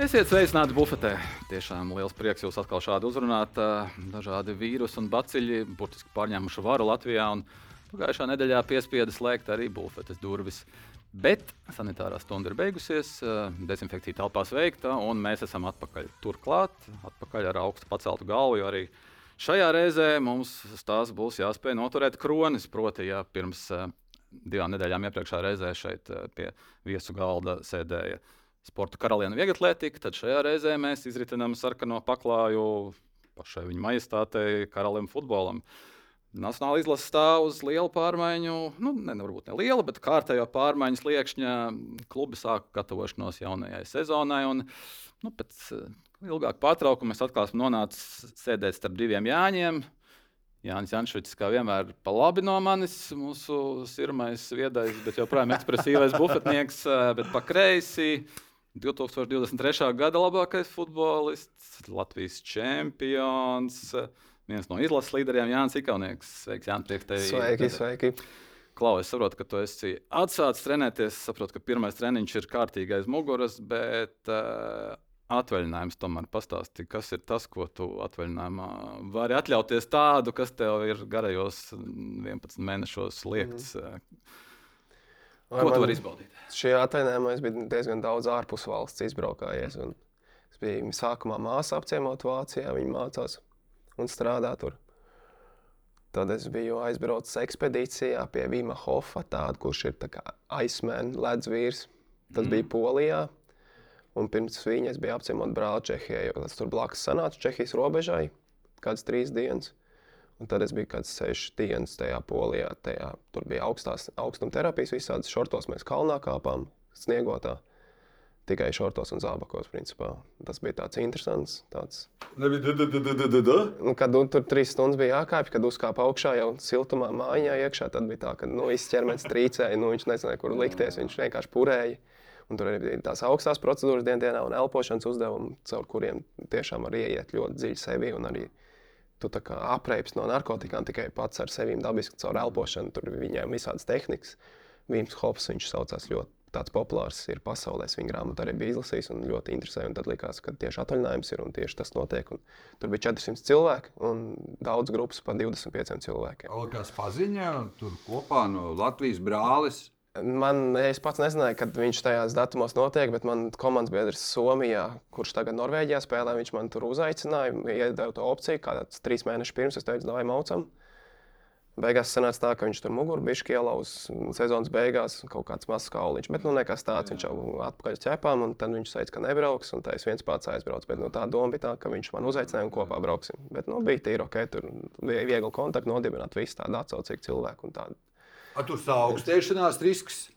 Esiet sveicināti bufetē. Tiešām liels prieks jūs atkal šādi uzrunāt. Dažādi vīrusi un baciļi burtiski pārņēmuši varu Latvijā. Pagājušā nedēļā piespieda slēgt arī bufetes durvis. Bet sanitārā stunda ir beigusies, dezinfekcija telpās veikta, un mēs esam atpakaļ. Turklāt, atpakaļ ar augstu paceltu galvu, jo arī šajā reizē mums tās būs jāspēj noturēt kronis. Proti, ja pirms divām nedēļām iepriekšējā reizē šeit pie viesu galda sēdēja sporta karaliene vieglatlētika, tad šajā reizē mēs izritinām sarkano paklāju pašai viņa majestātei, karalim futbolam. Nacionāla izlase stāv uz lielu pārmaiņu, nu, ne, varbūt ne liela, bet kārtējo pārmaiņu sliekšņa. Klubi sāk gatavošanos jaunajai sezonai. Un, nu, pēc uh, ilgāka pārtraukuma mēs atkal esam nonācis sēdēt starp diviem Jāņiem. Jānis Jančevits, kā vienmēr, pa labi no manis, mūsu sirmais, viedais, bet joprojām ekspresīvais bufetnieks, bet pa kreisi 2023. gada labākais futbolists, Latvijas čempions, viens no izlases līderiem, Jānis Ikaunieks. Sveiks, Jānis, prieks tevi. Sveiki, sveiki. Klau, es saprotu, ka tu esi atsācis trenēties. Es saprotu, ka pirmais treniņš ir kārtīgi aiz muguras, bet uh, atvaļinājums tomēr pastāsti, kas ir tas, ko tu atvaļinājumā vari atļauties tādu, kas tev ir garajos 11 mēnešos liekts. Mm. Ko tu vari izbaudīt? Šajā atvaļinājumā es biju diezgan daudz ārpus valsts izbraukājies. Es biju sākumā māsā apciemot Vācijā, viņa mācās un strādā tur. Tad es biju aizbraucis ekspedīcijā pie Vima Hofa, tādu, kurš ir aizsmēns, ledus vīrs. Tas mm. bija Polijā. Un pirms viņa es biju apciemot brāli Čehijā, jo tas tur blakus sanāca Čehijas robežai kādas trīs dienas. Un tad es biju kaut kāds sešas dienas tajā polijā. Tajā, tur bija augstās, augstuma terapijas, visādas šortos mēs kalnā kāpām, sniegotā. Tikai šortos un zābakos. Principā. Tas bija tāds interesants. Tāds... Nebija da. Nu, kad un, tur trīs stundas bija jākāpj, kad uzkāpa augšā jau siltumā mājā iekšā, tad bija tā, ka nu, viss ķermenis trīcēja, nu, viņš nezināja, kur likties, viņš vienkārši purēja. Un tur arī bija tās augstās procedūras dienā un elpošanas uzdevumi, caur kuriem tiešām var ieiet ļoti dziļi sevi un arī tu apreips no narkotikām tikai pats ar sevi dabiski caur elpošanu. Tur viņiem visādas tehnikas. Vīms Hops, viņš saucās ļoti tāds populārs ir pasaulē. Viņa grāmatu arī bija izlasījis un ļoti interesēja. Tad likās, ka tieši atvaļinājums ir un tieši tas notiek. Un tur bija 400 cilvēki un daudz grupas par 25 cilvēkiem. Kāds paziņā tur kopā no Latvijas brālis? Man, es pats nezināju, kad viņš tajās datumos notiek, bet man komandas biedrs Somijā, kurš tagad Norvēģijā spēlē, viņš man tur uzaicināja, iedeva to opciju, kāds trīs mēnešus pirms es teicu, vai maucam. Beigās sanāca tā, ka viņš tur mugurā bija ielauz sezonas beigās, kaut kāds mazs kauliņš. Bet nu, nekas tāds, viņš jau atpakaļ ķepām, un tad viņš teica, ka nebrauks, un tā es viens pats aizbraucu. Bet nu, tā doma bija tā, ka viņš man uzaicināja un kopā brauksim. Bet nu, bija tīri ok, tur bija viegli kontakti nodibināt, visu tādu atsaucīgu cilvēku un tādu A, tur saaugstēšanās risks.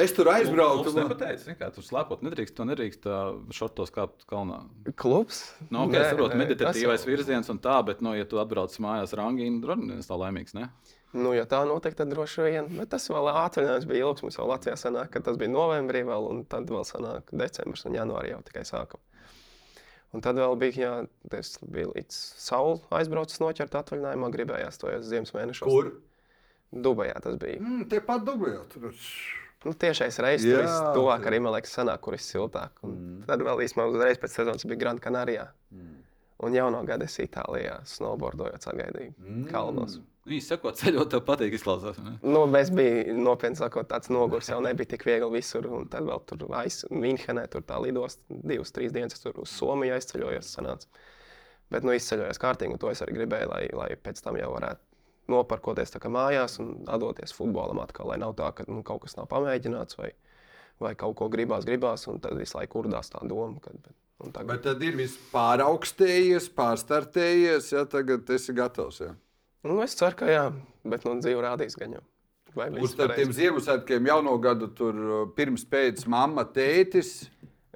Es tur aizbraucu. Tas nepateicis, kā tur slēpot. Nedrīkst, to nedrīkst šortos kāpt kalnā. Klubs? Nu, okay, nē, es saprotu, meditatīvais virziens un tā, bet, nu, ja tu atbrauc mājās rangī, tad nu, tā laimīgs, ne? Nu, ja tā notiek, tad droši vien. Bet tas vēl atvaļinājums bija ilgs. Mums vēl Latvijā sanāk, ka tas bija novembrī vēl, un tad vēl sanāk decembris un janvārī jau tikai sākam. Un tad vēl bija, jā, tas bija līdz saule aizbraucis noķert atvaļinājumā, gribējās to jau ziemas mēnešos. Kur? Dubajā tas bija. Mm, tie pat Dubajā. Tur... Nu, tiešais reizes tur bija tuvāk ar Imelēku sanāk, kur ir siltāk. Un mm. Tad vēl īstenībā uzreiz pēc sezonas bija Grand Canarijā. Mm. Un jauno gadu es Itālijā snowboardojot sagaidīju mm. kalnos. Īsi sakot, ceļot, tev patīk izklausās. Ne? Nu, es biju nopietni sakot, tāds nogurs jau nebija tik viegli visur. Un tad vēl tur aiz Minhenē, tur tā lidost divas, trīs dienas, tur uz Somiju aizceļojos. Sanāca. Bet nu, izceļojos kārtīgi, un to es arī gribēju, lai, lai pēc tam jau varētu noparkoties mājās un atdoties futbolam atkal. Lai nav tā, ka nu, kaut kas nav pamēģināts vai, vai kaut ko gribās, gribās, un tad visu laiku kurdās tā doma. Kad, bet, tagad... bet tad ir viss pāraugstējies, pārstartējies, ja tagad esi gatavs. Ja? Nu, es ceru, ka jā, bet nu, dzīve rādīs gan jau. Uz tiem Ziemassvētkiem jauno gadu tur uh, pirms pēc mamma, tētis.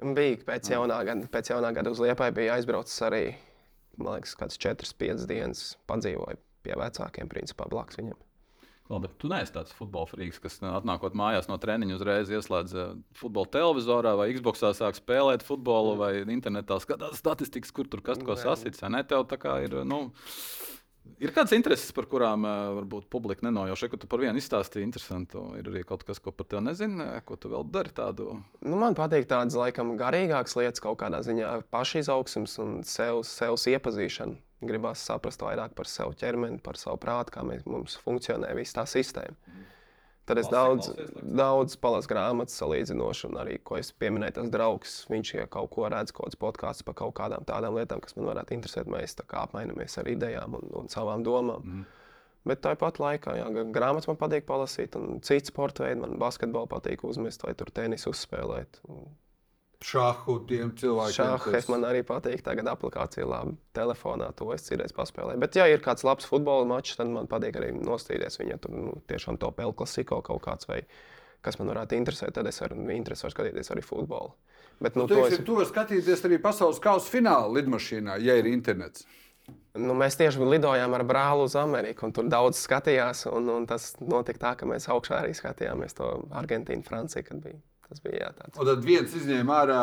Bija pēc jaunā gada, pēc jaunā gada uz Liepāju bija aizbraucis arī, man liekas, kāds 4-5 dienas padzīvoju pie vecākiem, principā blakus viņam. Labi, tu neesi tāds futbola frīks, kas atnākot mājās no treniņa uzreiz ieslēdz eh, futbola televizorā vai Xboxā sāk spēlēt futbolu vai internetā skatās statistikas, kur tur kas ko sasits. Ne, tev tā kā ir. Nu, Ir kādas intereses, par kurām uh, varbūt publika nenojauš? Ko tu par vienu izstāstīji? Interesanti. Ir arī kaut kas, ko par tevi nezinu, ko tu vēl dari tādu. Nu, man patīk tādas laikam garīgākas lietas, kaut kādā ziņā pašizaugsmes un sev, sevs iepazīšana. Gribās saprast vairāk par savu ķermeni, par savu prātu, kā mēs, mums funkcionē visa tā sistēma. Tad es daudz, daudz palasu grāmatas salīdzinoši, un arī, ko es pieminēju, tas draugs, viņš ja kaut ko redz, kaut kāds podkāsts par kaut kādām tādām lietām, kas man varētu interesēt. Mēs apmainamies ar idejām un, un savām domām. Mm. Bet tāpat laikā, jā, grāmatas man patīk palasīt, un cits sporta veids, man basketbolu patīk uzmest vai tur tenisu uzspēlēt. Un Šāhu tiem cilvēkiem. Šāhs man arī patīk. Tagad aplikācija labi. Telefonā to es citreiz paspēlēju. Bet, ja ir kāds labs futbola mačs, tad man patīk arī nostīties. Viņa tur nu, tiešām to pēlu klasiko kaut kāds vai kas man varētu interesēt. Tad es arī interesēju skatīties arī futbolu. Bet, nu, Nu, to teiksim, es, tu vari skatīties arī pasaules kausa fināla lidmašīnā, ja ir internets. nu, mēs tieši lidojām ar brāli uz Ameriku, un tur daudz skatījās. Un, un tas notika tā, ka mēs augšā arī skatījāmies to Argentīnu, Franciju. kad bija. Tas bija jā, tāds. Un tad viens izņēma ārā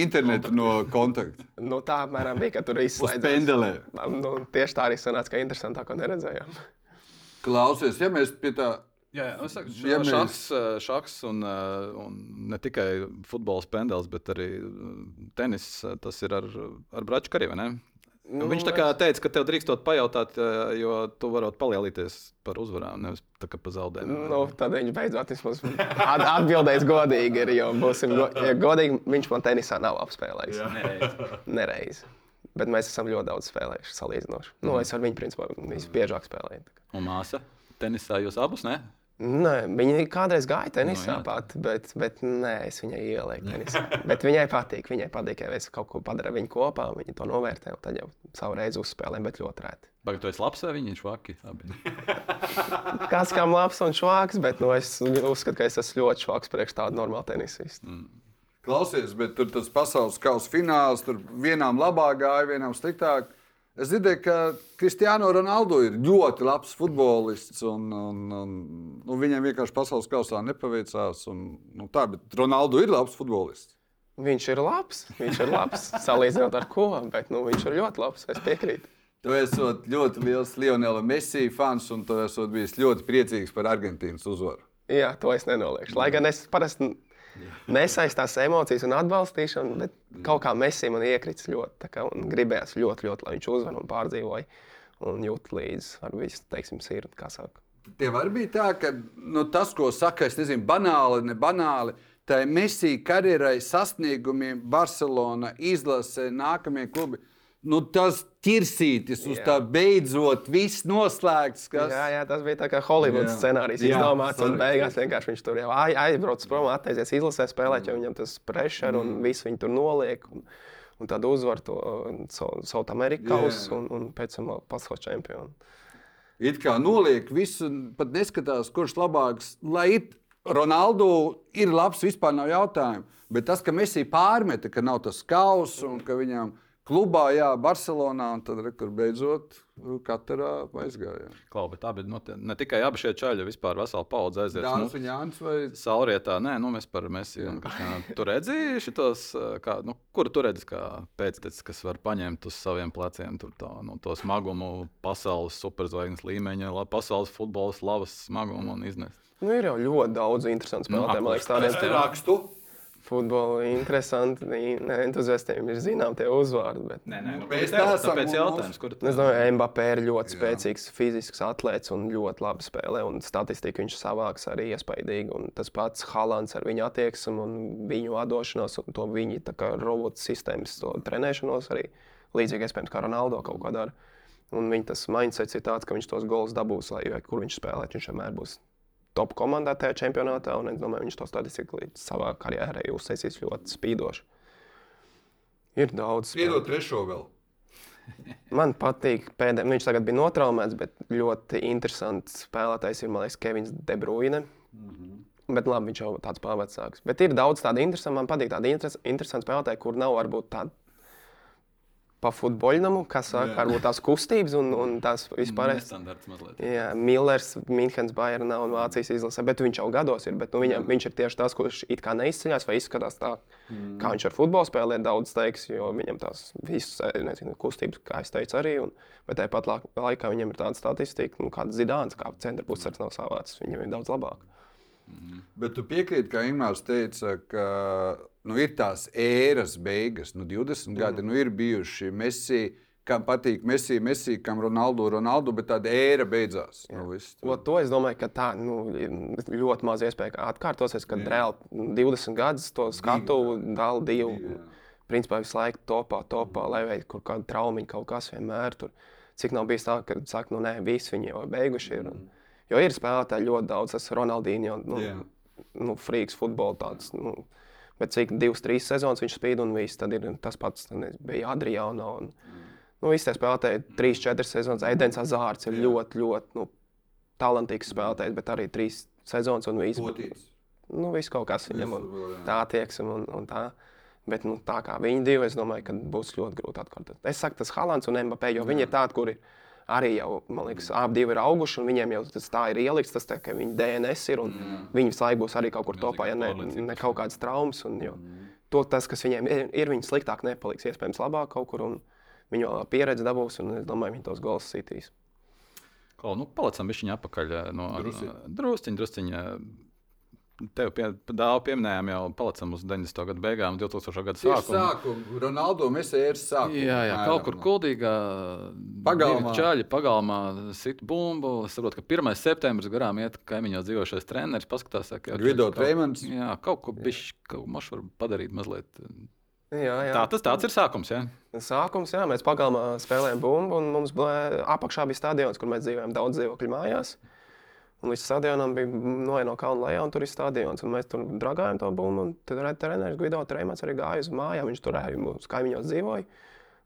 internetu no kontakta. Nu, tā apmēram bija, ka tur Uz izslēdzās. pendelēm. Nu, tieši tā arī sanāca, ka interesantāko neredzējām. Klausies, ja mēs pie tā. Jā, jā, es saku, Ja mēs- šachs, eh, šachs un, un ne tikai futbola spēles, bet arī tenis. Tas ir ar, ar Braču karjeru. Nu, Viņš tā kā teica, ka tev drīkstot pajautāt, eh, jo tu varētu palielīties par uzvarām, nevis tā kā par zaudējumiem. Nu, tad viņš beidzot atbildēs godīgi. Ir, jo būsim, go, ja godīgi, viņš man tenisā nav apspēlējis. Nereiz. Nereiz. Bet mēs esam ļoti daudz spēlējuši salīdzinoši. Nu, es ar viņu, principā, visbiežāk spēlēju. Un māsa tenisā jūs abus, ne? Nē, viņa kādreiz gāja tenisā jā. pat, bet, bet nē, es viņai ielieku tenisā. Bet viņai patīk, viņai patīk, ja es kaut ko padaru viņu kopā, viņa to novērtē, un tad jau savu reizi uzspēlēm, bet ļoti rēti. Vai tu esi labs vai viņš vaki? Abi. Kāds kam labs un švāks, bet nu, es uzskatu, ka es esmu ļoti švāks priekš tādu normālu tenisistu. Mm. Klausies, bet tur tas pasaules kausa fināls, tur vienām labāk gāja, vienām sliktāk. Es dzirdēju, ka Kristiāno Ronaldo ir ļoti labs futbolists. Un, un, un, nu, viņam vienkārši pasaules kausā nepaveicās. Un, nu, tā, bet Ronaldo ir labs futbolists. Viņš ir labs, viņš ir labs, salīdzinot ar ko, bet nu, viņš ir ļoti labs. Es piekrītu. Tu esi ļoti liels Lionela Messi fans, un tu esi bijis ļoti priecīgs par Argentīnas uzvaru. Jā, to es nenoliekšu. Lai gan es parasti nesaistu tās emocijas un atbalstīšanu, bet kaut kā Messi man iekrits ļoti. Kā, gribējās ļoti, ļoti, lai viņš uzvar un pārdzīvoja un jūt līdzi ar visu, teiksim, sirdi, kā saka. Tev arī bija tā, ka nu, tas, ko saka, es nezinu, banāli, ne banāli, tā ir Messi karjerai, sasniegumiem, Barcelona, izlase, nākamie klubi. Nu, tas ķirsītis uz Jā. tā beidzot, viss noslēgts. Kas... Jā, jā, tas bija tā kā Jā. scenārijs. Jā, Izdomāts, un beigās vienkārši viņš tur jau ai- aizbrauc prom, atteicies izlasē spēlēt, jo viņam tas pressure un viss viņu tur noliek. Un, un tad uzvar to South Amerikas Jā. un, un pēc tam pasaules čempionu. It kā noliek visu, pat neskatās, kurš labāks. Lai it Ronaldo ir labs, vispār nav jautājumu. Bet tas, ka Messi pārmeta, ka nav tas kauss un ka viņam klubā, jā, Barcelonā, un tad kur beidzot katrā aizgāja. Klau, bet abi, nu, te- ne tikai abi šie čaļi, vispār vesela paudze aiziet. Dānis Nu, un Jānis vai Saurietā, nē, nu, mēs par Messi. un Kristiānu. Tu redzēji šitos, kā, nu, kuru tu redzi, kā pēctecis, kas var paņemt uz saviem pleciem tur tā, nu, to smagumu, pasaules superzvaigznes līmeņa, la- pasaules futbola slavas smagumu un iznest. Nu, ir jau ļoti daudz interesantu Nu, spēlētāju. Man liekas, tādiem? Futbola interesanti entuziastiem ir zinām tie uzvārdi. Bet... Nē, nē, nu, Mēs tev, neesam tāpēc mums- jautājums, kur Es domāju, Mbappé ir ļoti spēcīgs fizisks atlētājs un ļoti labi spēlē. Un statistika viņš savāks arī iespaidīgi. Un tas pats Halants ar viņu attieksmi un viņu atdošanos un to viņa tā kā robotu sistēmas to trenēšanos arī līdzīgi iespējams kā Ronaldo kaut ko dara. Un viņa tas mindsets ir tāds, ka viņš tos gols dabūs, lai kur viņš spēlē. Viņš vienmēr būs top komandā tajā čempionātā. Es domāju, viņš to statistiku līdz savā karjerā uztaisīs ļoti spīdoši. Ir daudz. Piedod trešo vēl. Man patīk, pēdējais. Viņš tagad bija notraumēts, bet ļoti interesants spēlētājs ir, liekas, Kevins De Bruyne. Mm -hmm. Bet labi, viņš jau tāds pavecāks. Bet ir daudz tādu interesantu, man patīk tādi interes- interesanti spēlētāji, kur nav varbūt tāda pa futboļnamu, kas saka, varbūt tās kustības un, un tās vispār. Nestandarts mazliet. Jā, Millers, Münchens, Bayernā un Vācijas izlasē, bet viņš jau gados ir. Bet, nu, viņam, viņš ir tieši tas, kurš it kā neizceļas vai izskatās tā, mm. kā viņš ar futbolu spēlē. Daudz teiks, jo viņam tās visas nezinu, kustības, kā es teicu, arī. Un, bet tāpat laikā viņam ir tāda statistika, nu, kāda zidāns, kā centra pusceļš nav savāds. Viņam ir daudz labāk. Mm. Bet tu piekrīti, ka Imants teica, ka nu, ir tās ēras beigas, nu, 20 mm. gadi nu, ir bijuši. Messi, kam patīk Messi, Messi, kam Ronaldu, Ronaldu, bet tāda ēra beidzās. Nu, viss, o, to es domāju, ka tā nu, ļoti maz iespēja atkārtosies, kad reāli 20 gadus to skatu vēl divu. Jā. Principā visu laiku topā, topā, lai vai kur kāda traumiņa kaut kas vienmēr tur. Cik nav bijis tā, ka saka, nu nē, visi viņi jau beiguši ir. Un, jo ir spēlētāji ļoti daudz, tas Ronaldīņš, nu, yeah. nu, frīks futbola tāds. Nu, Bet cik divas, trīs sezonas viņš spīd un viss. Tad ir tas pats, tad bija Adriana. Un, nu, visi tie spēlētāji, trīs, četras sezonas. Edens Azārts ir ļoti, ļoti nu, talantīgs spēlētājs, bet arī trīs sezonas un viss. Nu, viss kaut kas viņam un tā attieksme un, un tā. Bet nu, tā kā viņi divi, es domāju, ka būs ļoti grūti atkārtot. Es saku, tas Halants un Mbappé, jo Jā. viņi ir tādi, kuri ir arī jau, man liekas, abi ir auguši, un viņiem jau tas tā ir ielikts, tas tā, ka viņa DNS ir, un mm. viņi visu laiku būs arī kaut kur topā, ja ne, ne kaut kādas traumas. Un, jo, mm. to, tas, kas viņiem ir, ir viņi sliktāk nepaliks, iespējams, labāk kaut kur, un viņu pieredzi dabūs, un es domāju, viņi tos gols sitīs. Klau, nu, palicam viņa apakaļ no drusciņa, drusciņa Tev pie, dāvu pieminējām, jau palicam uz 90. gadu beigām, 2000. gada sākumu. Sākumu, Ronaldo, mēs ejam sākumā. Jā, jā, kaut kur kuldīgā pagalmā. Čaļi pagalmā sit bumbu. Es saprotu, ka 1. septembris garām iet kaimiņos dzīvošais treneris, paskatās, ka Gvido Treimans. Jā, kaut ko bišķi, kaut ko mošu var padarīt mazliet. Jā, jā. Tā, tas tāds ir sākums. Jā. Sākums, jā, mēs pagalmā spēlējām bumbu, un mums bija apakšā bija stadions, kur mēs dzīvojam daudz dzīvokļu mājās. Mm. Un līdz stadionam bija noja no kalna lejā, un tur ir stadions. Un mēs tur dragājām to bumbu. Tad treneris Guido Trēmans arī gāja uz mājām. Viņš turēja mums kaimiņos dzīvoja.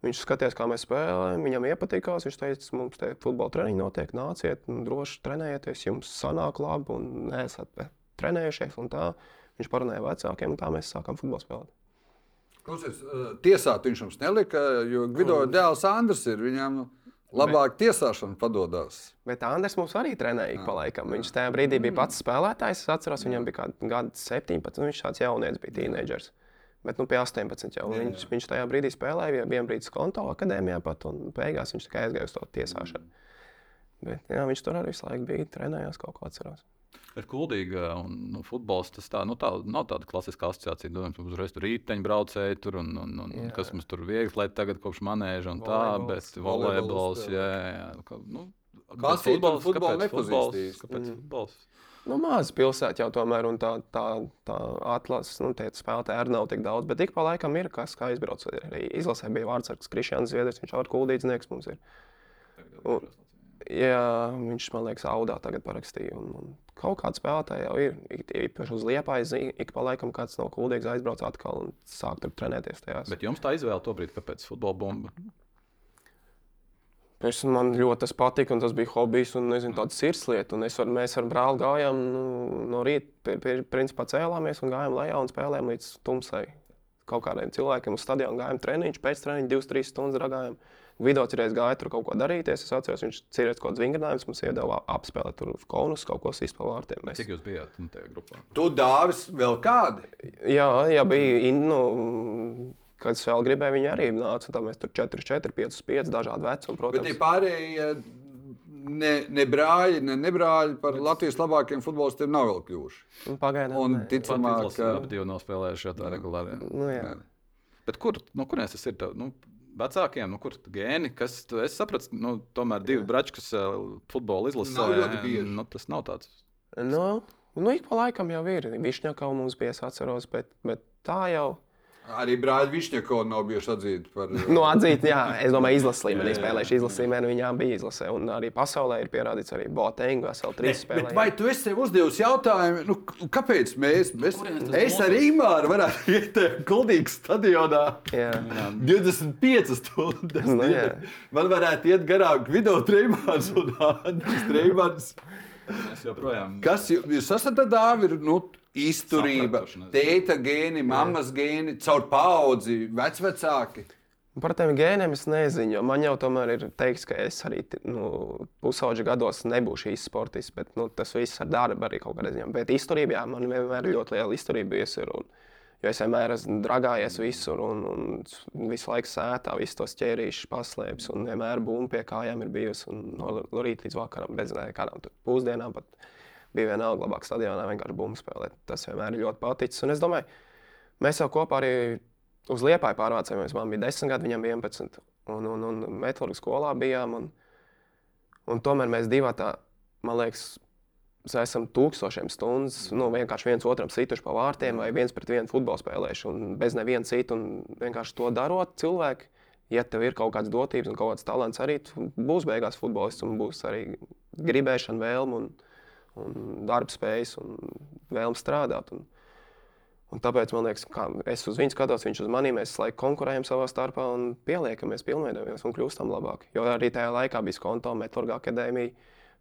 Viņš skatījās, kā mēs spēlējam. Viņam iepatikās. Viņš teica, mums te futbola treniņi notiek, nāciet, droši trenējieties, jums sanāk labi un neesat trenējušies. Viņš parunāja vecākiem, un tā mēs sākām futbolu spēlēt. Klausies, tiesāt viņš mums nelika, jo Gvido dēls Andris ir viņam. Nu... Labāk tiesāšana padodas. Bet Andris mums arī trenēja pa laikam. Viņš tajā brīdī bija pats spēlētājs. Es atceros, viņam bija kaut kāds 17, viņš tāds jaunietis bija tīneģers. Bet nu, pie 18 jau jā, jā. Viņš, viņš tajā brīdī spēlēja, bija brīdis konto akadēmijā pat, un beigās viņš tikai aizgāja uz to tiesāšanu. Mm. Bet, jā, viņš tur arī visu laiku bija, trenējās kaut ko atcerās ir kuldīga un nu, futbols. Tas tā, nu, tā, nav tāda klasiska asociācija. Domājams, uzreiz tur rīteņbraucēji tur un, un, un, un kas mums tur viegli, lai tagad kopš manēža un tā, bet volejbols, jā, jā. Nu, kāpēc futbols, futbols nepazīstīs? Kāpēc mm. futbols? Nu, Mazā pilsētā jau tomēr tā, tā, tā atlases, nu, spēlētāji arī nav tik daudz. Bet ik pa laikam ir kas, kā izbrauc. Arī izlasē bija vārdsargs Krišjāns Zviedrs, viņš ir kuldīdznieks mums. Ir. Un, Jā, viņš man liekas, audā tagad parakstīja. Un, un kaut kāda spēlētāja jau ir. Īpaši uz liepājas, ik pa laikam kāds no kuldīgas aizbrauc atkal un sāk tur trenēties tajās. Bet jums tā izvēle tobrīd, kāpēc futbola bumba? Es, man ļoti tas patika, un tas bija hobijs un nezinu, tāds sirdslieta. Un var, mēs ar brāli gājām nu, no rīta, principā cēlāmies un gājām lejā un spēlējām līdz tumsai. Kaut kādiem cilvēkiem uz stadionu gājām treniņš, pēc treniņa divas, trīs stundas ragājām. Video cirēs gāja tur kaut ko darīties. Es atceros, viņš cirēs kaut kāds vingrinājums, mums iedeva apspēlēt tur konus, kaut ko sīst pa vārtiem. Mēs... Cik jūs bijāt nu, tajā grupā? Tu dāvis vēl kādi? Jā, jā bija. Nu, Kad es vēl gribēju, viņi arī nāca. Tad mēs tur 4, 4, 5, 5 dažādi vecumi. Protams, bet tie pārējie ne, ne brāļi, ne nebrāļi par bet... Latvijas labākajiem futbolistiem nav vēl kļuvuši. Nu, pagaidām, un ticamāk, ka abi nav spēlējuši tā regulāri. Nu, jā. Bet kur, no kurienes tas ir? Tev? Nu, vecākiem, nu, kur gēni, kas, tu, es sapratu, nu, tomēr divi brači, kas futbolu izlasē, nu, tas nav tāds. Nu, nu, ik pa laikam jau ir. Višņakau mums bija, es atceros, bet, bet tā jau Arī brāļi Višņakovs nav bijuši atzīti par. nu, atzīt, jā, es domāju, izlases līmenī spēlējuši. Izlases līmenī viņām bija izlase. Un arī pasaulē ir pierādīts, arī Botengu vesel trīs spēlēs. Vai tu esi uzdevis jautājumu, nu, kāpēc mēs, mēs es ar Imāru varētu iet tajā kuldīgas stadionā jā. 25 stundas? Nu, jā. Man varētu iet garāk video treimāns un joprojām. Kas jūs esat tādi? Nu, izturība, tēta gēni, mammas gēni, caur paudzi, vecvecāki. Par tiem gēniem es nezinu, jo man jau tomēr ir teikts, ka es arī nu, pusauģa gados nebūšu īsts sportists, bet nu, tas viss ar darbu arī kaut kādā ziņā. Bet izturībā, jā, man vienmēr ir ļoti liela izturība bijusi. Un, jo es vienmēr esmu dragājies visur un, un visu laiku sētā, visus tos ķērīšus paslēpis un vienmēr bumbu pie kājām ir bijusi. No rīta līdz vakaram, bez kādām pusdienām pat bija vienalga labāk stadionā vienkārši bumbu spēlēt. Tas vienmēr ir ļoti paticis. Un es domāju, mēs jau kopā arī uz Liepāju pārvācāmies. Man bija 10 gadi, viņam bija 11. Un, un, un metālurģijas skolā bijām. Un, un tomēr mēs divi tā, man liekas, esam tūkstošiem stundas, nu, vienkārši viens otram situši pa vārtiem vai viens pret vienu futbolu spēlējuši. Un bez neviena cita. Un vienkārši to darot, cilvēki, ja tev ir kaut kādas dotības un kaut kāds talants, arī būs beigās futbolists un būs arī gribēšana, vēlme un, un darbspējas un vēlme strādāt. Un, Un tāpēc man liekas, ka es uz viņu skatos, viņš uz mani. Mēs laikam konkurējam savā starpā un pieliekamies, pilnveidojamies un kļūstam labāki. Jo arī tajā laikā bija konto, metālurga akadēmija,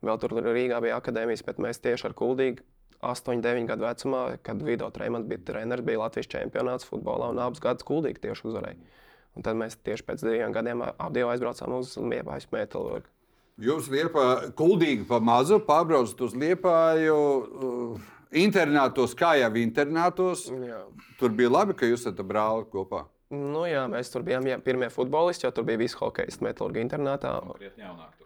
vēl tur Rīgā bija akadēmijas, bet mēs tieši ar kuldīgu 8, 9 gadu vecumā, kad Vido Treimans bija treneris, bija Latvijas čempionāts futbolā un abus gadus kuldīgi tieši uzvarēja. Un tad mēs tieši pēc diviem gadiem abi aizbraucām uz Liepājas metālurgu. Jūs liepā kuldīgi pa mazu pārbraucat uz Liepāju. Uh internātos, kā jau internātos. Jā. Tur bija labi, ka jūs esat brāli kopā. Nu, jā, mēs tur bijām jā, pirmie futbolisti, jo tur bija visi hokeja metālurgi internātā. Krietni jaunāk.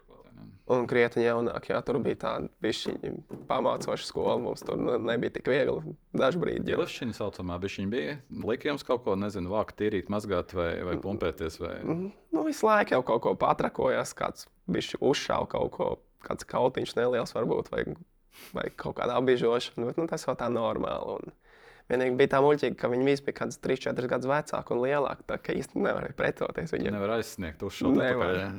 Un krietni jaunāk, jā, tur bija tāda bišķiņa pamācoša skola. Mums tur nebija tik viegli dažu brīdi. Jā, šī saucamā bišķiņa bija. Lika jums kaut ko, nezinu, vākt, tīrīt, mazgāt vai, vai pumpēties? Vai... Nu, visu laiku jau kaut ko patrakojās, kāds bišķi uzšāva kaut ko, kāds kautiņš neliels varbūt. Vai vai kaut kāda apbiežošana, bet nu, tas jau tā normāli. Un vienīgi bija tā muļķīga, ka viņi visi bija kaut kāds 3, 4 gadus vecāki un lielāki. Tā kā īsti nevarēja pretoties. Viņiem nevar aizsniegt uz šo nevaru.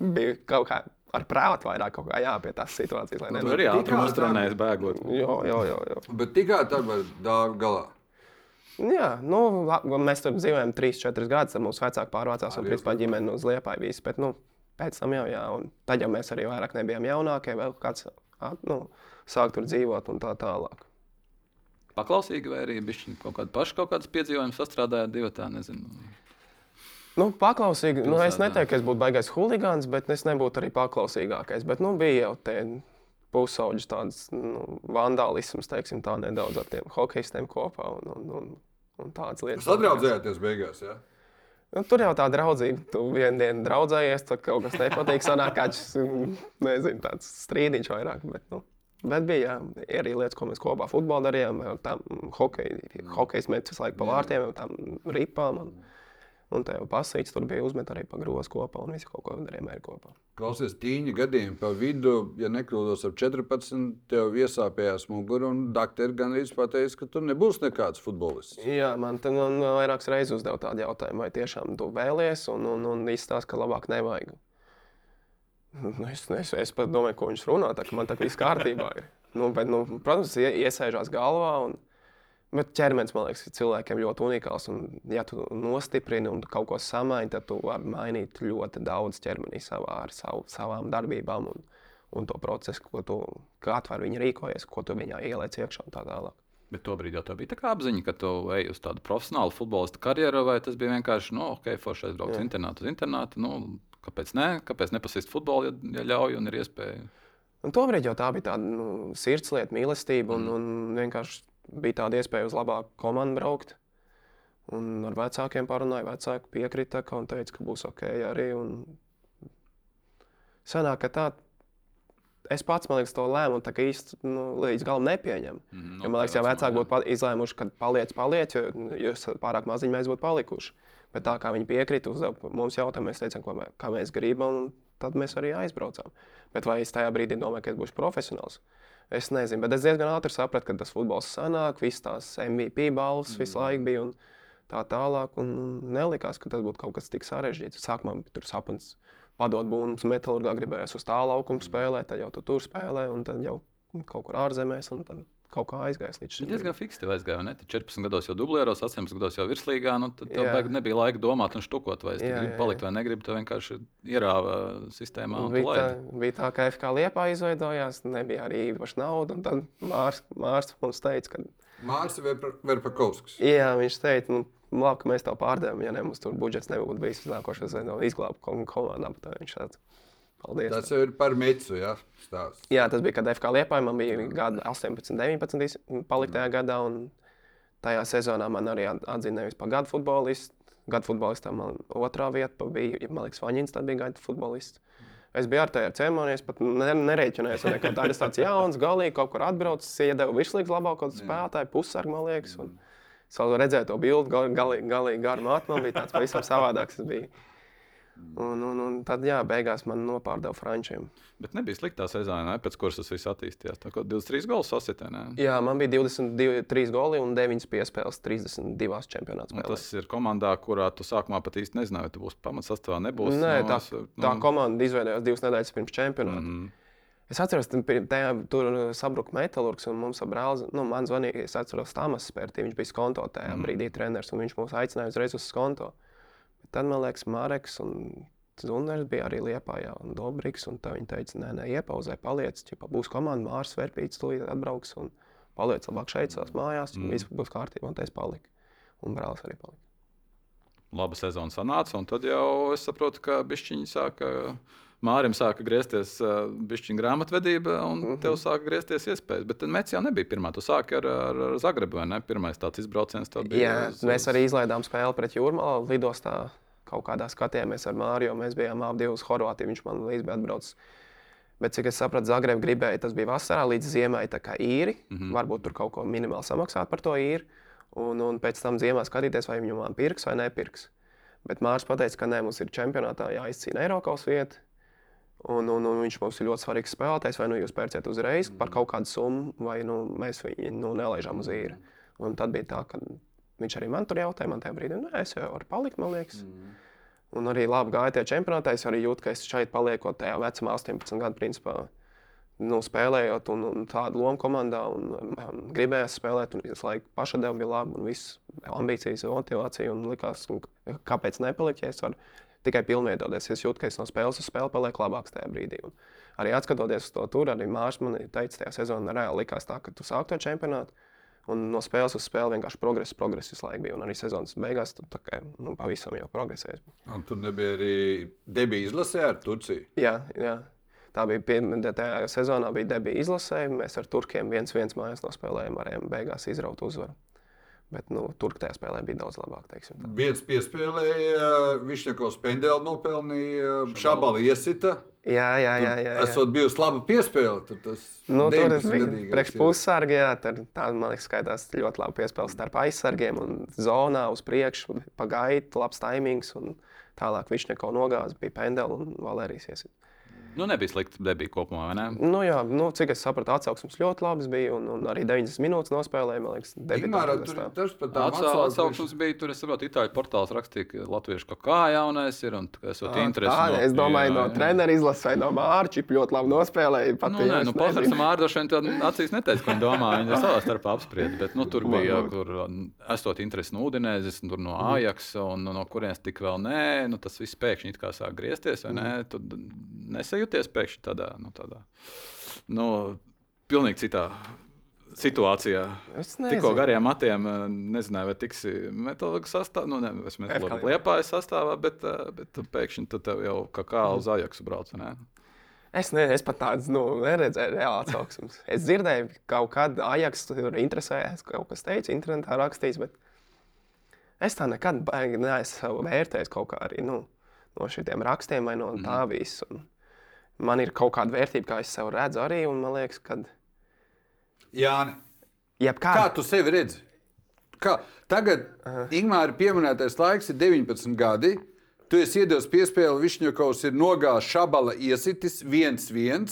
Bija kaut kā ar prātu vairāk kaut kā jāpie tās situācijas. Lai nu, tur arī ātrāk uztrenējas bēgot. Jā, jā, jā. jā. Bet tikai tad var dāvāt galā. Jā, nu, mēs tur dzīvojam 3, 4 gadus. Tad mūsu vecāki pārvācās un principā ģimene uz Liepāju visi. Bet, nu, pēc tam jau, jā, un tad jau mēs arī vairāk nebijām jaunākie. Vēl kāds nu, sāk tur dzīvot un tā tālāk. Paklausīgi, vai arī bija kaut kāda paša kaut kādas piedzīvojumus, sastrādājot divu tā, nezinu. Nu, paklausīgi. Nu, es neteiktu, ka es būtu baigais huligāns, bet es nebūtu arī paklausīgākais. Bet nu, bija jau tie pusauģis, tāds nu, vandālisms, teiksim, tā nedaudz ar tiem hokeistiem kopā un, un, un, un tādas lietas. Sadraudzējāties beigās? Ja? Nu, tur jau tā draudzība, tu vienā dienā draudzējies, tad kaut kas nepatīk. Sanāk, kāds nezinu, tāds strīdiņš vairāk. Bet, nu, bet bija jā, arī lietas, ko mēs kopā futbolā darījām. Tam hokeja, hokeja metas laiku pa vārtiem, tam ripām. Un, Un tā jau pasīts, tur bija uzmet arī pa grozu kopā un visi kaut ko darījām arī kopā. Klausies, tīņi gadiem pa vidu, ja nekļūdos ap 14, tev iesāpējās mugura un doktori gan arī pateica, ka tu nebūsi nekāds futbolists. Jā, man te man vairākas reizes uzdeva tādu jautājumu, vai tiešām tu vēlies un, un, un izstāst, ka labāk nevajag. Nu, es, es, es pat domāju, ko viņš runā, tā ka man tā viss kārtībā ir. Nu, bet, nu, protams, iesēžās galvā. Un, Bet ķermenis, man liekas, ir cilvēkiem ļoti unikāls. Un, ja tu nostiprini un kaut ko samaini, tad tu vari mainīt ļoti daudz ķermenī savā, ar savu, savām darbībām un, un to procesu, ko tu, kā tu ar viņu rīkojies, ko tu viņā ieliec iekšā un tā tālāk. Bet tobrīd jau tā bija tā apziņa, ka tu ej uz tādu profesionālu futbolistu karjeru, vai tas bija vienkārši, nu, ok, forši aizbraukt uz internātu, uz internātu. Nu, kāpēc ne? Kāpēc nepasist futbolu, ja, ja ļauj un ir iespēja? Un tobrīd jau tā bija tāda nu, sirdslieta, mīlestība un, mm. un vienkārši bija tāda iespēja uz labāku komandu braukt. Un ar vecākiem parunāju, vecāki piekrita un teica, ka būs ok arī. Un... Sanāk, ka tā, es pats liekas, to lēmumu tā īsti nu, līdz galam nepieņemu. Mm, no, jo, man liekas, ja vecāki būtu izlēmuši, ka paliec, paliec, jo jūs pārāk maziņi mēs būtu palikuši. Bet tā kā viņi piekrita, uzdeva mums jautājumu, mēs teicām, ko mē, mēs gribam, un tad mēs arī aizbraucām. Bet vai es tajā brīdī domāju, ka es būšu profesionāls? Es nezinu, bet es diezgan ātri sapratu, ka tas futbols sanāk, visas tās MVP balvas mm. visu laiku bija un tā tālāk. Un nelikās, ka tas būtu kaut kas tik sarežģīts. Sākumā tur sapnis padot būmus metālurgā, gribējās uz tālu laukumu spēlēt, tad jau tu tur spēlē un tad jau kaut kur ārzemēs. Tad kaut kā aizgājis līdz šim. Diezgan fiksēti aizgāja. Ne? 14 gados jau dublēros, 18 gados jau virslīgā. Nu, tad tev nebija laika domāt un štukot, vai es jā, gribu jā, palikt vai negribu. Tu vienkārši ierāva sistēmā. Bija tā, bija tā, ka FK liepā izveidojās, nebija arī īpaši naudas. Tad Mārs mums teica, ka. Mārs Verpakovskis. Jā, viņš teica, nu, labi, ka mēs to pārdevām. Ja ne, mums tur budžets nebūtu bijis uz nākošo sezonu, izglābt komandā. Viņš tāds - paldies. Tas ir par Mitsu. Ja? Stāsts. Jā, tas bija, kad FK Liepājā man bija gada 18, 19 palikt tajā gadā. Un tajā sezonā man arī at- atzina nevis par gadu futbolistu. Gadu futbolistam man otrā vieta bija, man liekas, Vaņins, tad bija gada futbolists. Es biju ar tajā ceremonijā, pat ne, nereiķinājos. tādu. Es tāds jauns, galīgi kaut kur atbraucis, iedevu vislīgs labāko spēlētāju, pussargu, man liekas. Un es vēl redzēju to bildi, galīgi, galīgi, galīgi garu mātu, man bija tāds pavisam savādāks. Un, un, un tad, jā, beigās man nopārdeva frančiem. Bet nebija sliktā sezona, ne? pēc kuras tas viss attīstījās. Tā kā 23 gols sasitē. ne? Jā, man bija 22, goli un 9 piespēles 32 čempionātā. Un Tas ir komandā, kurā tu sākumā pat īsti nezināji, vai tu būsi pamatsastāvā. Nebūs, Nē, nu, tā, nu, tā komanda izveidojās divas nedēļas pirms čempionāta. Mm. -hmm. Es atceros, tajā tur sabruka metālurgs, un mums ar brāli, nu, man zvanīja, es atceros, Tamas Spērtī, viņš bija skonto tajā mm brīdī treneris, un viņš mūs aicināja uzreiz uz skonto. Bet tad, man liekas, Mareks un Zuners bija arī Liepājā un Dobriks, un tā viņi teica, nē, nē, iepauzē, paliec, ja būs komanda, Mārs Verpīts, tūlīt atbrauks, un paliec labāk šeit savās mājās, un mm. viss būs kārtībā, un tā es paliku. Un brālis arī palika. laba sezona sanāca. Un tad jau es saprotu, ka bišķiņi sāka. Mārim sāka griezties uh, bišķiņa grāmatvedība, un mm. -hmm. tev sāka griezties iespējas. Bet Mēķis jau nebija pirmā. Tu sāki ar, ar, ar Zagrebu, vai ne? Pirmais tāds izbrauciens tev bija. Jā, uz- mēs arī izlaidām spēli pret Jūrmālu lidostā. Kaut kādā skatījāmies ar Māriju, mēs bijām abi uz Horvātiju. Viņš man līdzi bija atbraucis. Bet, cik es sapratu, Zagreba gribēja, tas bija vasarā līdz ziemai, tā kā īri. Mm -hmm. Varbūt tur kaut ko minimāli samaksāt par to īri. Un, un pēc tam ziemā skatīties, vai viņu man pirks vai nepirks. Bet Mārcis teica, ka nē, mums ir čempionātā jāizcīna Eiropas vieta. Un, un, un viņš mums ir ļoti svarīgs spēlētājs. Vai nu jūs pērciet uzreiz par kaut kādu summu, vai nu, mēs viņu nu, nelaižam uz īri. Un tad bija tā, ka viņš arī man tur jautāja, man tajā brīdī, nē, es jau varu palikt, man liekas. Mm. Un arī labi gāja tajā čempionātā. Es arī jūtu, ka es šeit paliekot tajā vecumā, 18 gadu principā. Nu, spēlējot un, un tādu lomu komandā, un, un gribējās spēlēt, un visu laiku pašadeva bija labi, un viss ambīcijas, motivācija. Un likās, un kāpēc nepalikt, ja es varu tikai pilnveidoties. Es jūtu, ka es no spēles uz spēli palieku labāks tajā brīdī. Un arī skatoties uz to tur, arī Mārcis man teica, tajā sezonā reāli likās tā, ka tu sāk to čempionātu. Un no spēles uz spēli vienkārši progress, progress visu laiku bija. Un arī sezonas beigās tu tā kā nu, pavisam jau progresēji. Un tur nebija arī debija izlasē ar Turciju. Jā, jā. Tā bija pirmā sezonā, bija debija izlasē. Mēs ar turkiem viens viens mājās nospēlējām, varējām beigās izraut uzvaru. Bet nu, tur tajā spēlē bija daudz labāk. Viens piespēlēja, neko spēļu nopelnīja, šābali iesita. Jā, jā, jā. jā, jā. Esot bijusi laba piespēle, tad tas Nu, tur tas 19 bija gadīgais priekš ir. pussargi, jā, tur tā, man liekas, skaitās ļoti labi piespēle starp aizsargiem un zonā uz priekšu, pa gaitu, labs taimings un tālāk viņš neko nogāza, bija pendeli un Valērijas iesit. Nu, nebija slikti debija kopumā, vai ne? Nu, jā, nu, cik es sapratu, atsauksmes ļoti labs bija un, un arī 90 minūtes nospēlēja, man liekas, tur tas pat tā Atsauksmes bija tur, es saprotu, itāļu portāls rakstīja, ka latviešu kā kā jaunais ir un ka esot interesi. Tā, es domāju, no treneru izlasē, no Mārķa ļoti labi nospēlēja. Pat, Nu, ja nē, nu, un Mārcis šeit acīs neteica, ko viņi domā. Viņi savā starpā apsprieda. Bet nu, tur bija, kur um, esot interesi no Udinēzes, tur no Ajax, un no kurienes tik vēl nē. Nu, tas viss pēkšņi it kā sāk griezties, vai ne? Tad nesajūties pēkšņi tādā, nu, tādā, nu, pilnīgi citā situācijā. Tikko gariem matiem, eh, nezināju, vai tiksi metāla sastāvā, nu, ne, es metāla liepājas sastāvā, bet, eh, bet pēkšņi tu tev jau kā kā uz Ajaksu brauc, ne? Es, ne, es pat tādu nu, neredzēju, reāli atsauksmes. Es dzirdēju, ka kaut kādā Ajax tur interesējās, kaut kas teica, internetā rakstīts, bet es tā nekad neesmu vērtējis kaut kā arī nu, no šiem rakstiem vai no tā visa. Un Man ir kaut kāda vērtība, kā es sev redzu arī, man liekas, ka Jāni, kā jebkāda tu sevi redzi? Kā? Tagad Ingūna pieminētais laiks ir 19 gadi. Tu esi iedevis piespēli, Višņakovs ir nogājis šabala iesitis 1-1.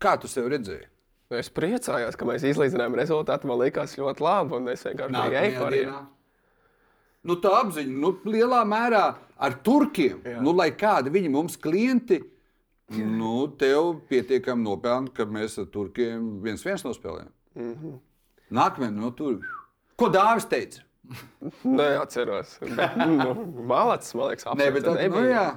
Kā tu sevi redzēji? Es priecājos, ka mēs izlīdzinājām rezultātu. Man liekas, ļoti labi, es vienkārši biju eiforijā. Nu, tā apziņa, nu, lielā mērā ar turkiem, Jā. nu, lai kādi viņi mums klienti, nu, tev pietiekami nopelna, ka mēs ar turkiem viens viens nospēlējam. Mm -hmm. Nākamajā no tur. Ko Dāvis teica? Neatceros. Nu, Malacis, man liekas, Nē, bet tā, nu, jā.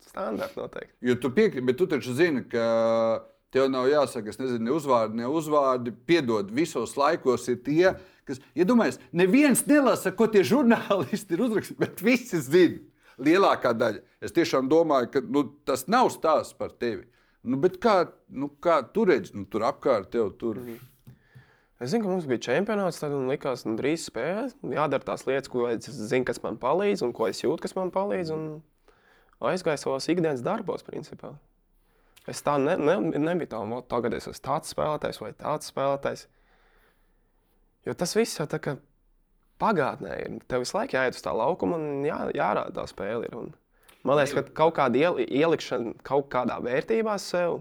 Standarta noteikti. Jo tu piekrīti, bet tu taču zini, ka Tev nav jāsaka, es nezinu, ne uzvārdi, ne uzvārdi. Piedod, visos laikos ir tie, kas, ja domājies, neviens nelasa, ko tie žurnālisti ir uzrakstījuši, bet visi zina. Lielākā daļa. Es tiešām domāju, ka nu, tas nav stāsts par tevi. Nu, kā, nu, kā tu redzi, nu, tur apkārt tev tur. Mm -hmm. Es zinu, ka mums bija čempionāts, tad man likās, ka nu, drīz spēlēs. Jādara tās lietas, ko es zinu, kas man palīdz, un ko es jūtu, kas man palīdz. Aizgāju savos ikdienas darbos, principā. Es tā ne, ne, nebiju tā, ka tagad es esmu tāds spēlētājs vai tāds spēlētājs. Jo tas viss jau tā kā pagātnē ir. Tev visu laiku jāiet uz tā laukuma un jā, jārāda tā spēle. Ir. Un man liekas, ka kaut kāda iel, ielikšana kaut kādā vērtībā sev,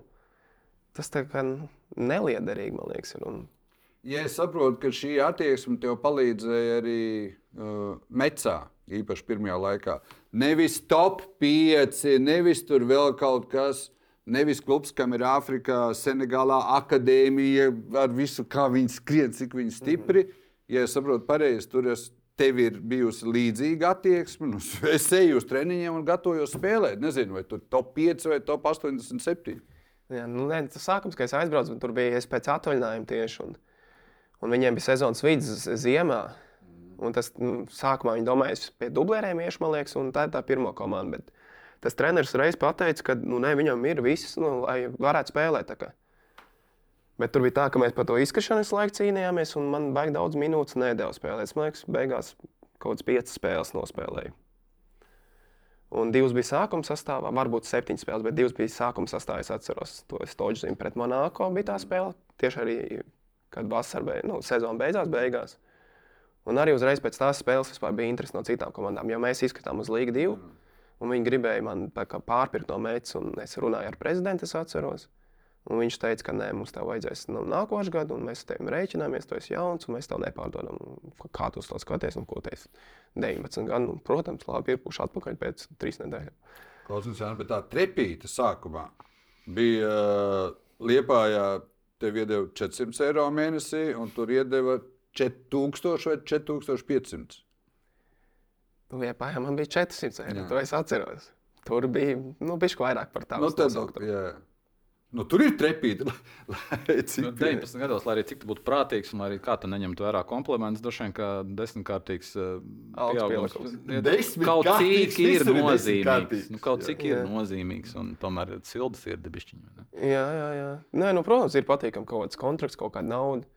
tas tā kā neliederīgi, man liekas. Ir. Un... Ja es saprotu, ka šī attieksme tev palīdzēja arī uh, Mecā, īpaši pirmajā laikā. Nevis top 5, nevis tur vēl kaut kas. Nevis klubs, kam ir Āfrikā, Senegālā akadēmija ar visu, kā viņi skrien, cik viņi stipri. Mm -hmm ja es saprotu pareizi, tur es, tev ir bijusi līdzīga attieksme. Nu, es eju uz treniņiem un gatavojos spēlēt. Nezinu, vai tur top 5 vai top 87. Jā, nu, ne, tas sākums, kad es aizbraucu, tur bija es pēc atvaļinājuma tieši. Un, un viņiem bija sezonas vidus ziemā. Un tas nu, sākumā viņi domāja, es pie dublēriem iešu, man liekas, un tā ir tā pirmā komanda. Bet tas treneris reiz pateica, ka nu, ne, viņam ir viss, nu, lai varētu spēlēt. Bet tur bija tā, ka mēs par to visu laiku cīnījāmies, un man baigi daudz minūtes nedēļas spēlēt. Man liekas, beigās kaut kādas piecas spēles nospēlēju. Un divas bija sākuma sastāvā, varbūt septiņas spēles, bet divas bija sākuma sastāvā. Es atceros, to es toģu zinu pret Monako bija tā spēle. Tieši arī, kad vasarā beig, nu, sezona beidzās, beigās. Un arī uzreiz pēc tās spēles bija interesi no citām komandām. Jo mēs izskatām uz Līgu 2, un viņi gribēja man pārpirkt no meitas, un es runāju ar prezidentu, es atceros. Un viņš teica, ka nē, mums tā vajadzēs no nākošā gada, un mēs ar tevi rēķināmies, tu esi jauns, un mēs tev nepārdodam. Kā tu to skaties, un ko teici? 19 gadu, nu, protams, labi, ir puši atpakaļ pēc trīs nedēļām. Klausies, Jānis, bet tā trepīta sākumā bija uh, Liepājā, tev iedeva 400 eiro mēnesī, un tur iedeva 4000 vai 4500. Liepājā man bija 400 eiro, Jā. to es atceros. Tur bija, nu, bišķi vairāk par tādu. Nu, jā. Nu, tur ir trepīti. Cik... Nu, 19 gados, lai arī cik būtu prātīgs, un arī kā tu neņemtu vērā komplimentus, droši vien, ka desmitkārtīgs uh, pieaugums kaut cik ir nozīmīgs. Nu, kaut cik jā, ir jā. nozīmīgs, un tomēr sildas ir debišķiņi. Jā, jā, jā. Nē, nu, protams, ir patīkami kaut kāds kontrakts, kaut kāda nauda.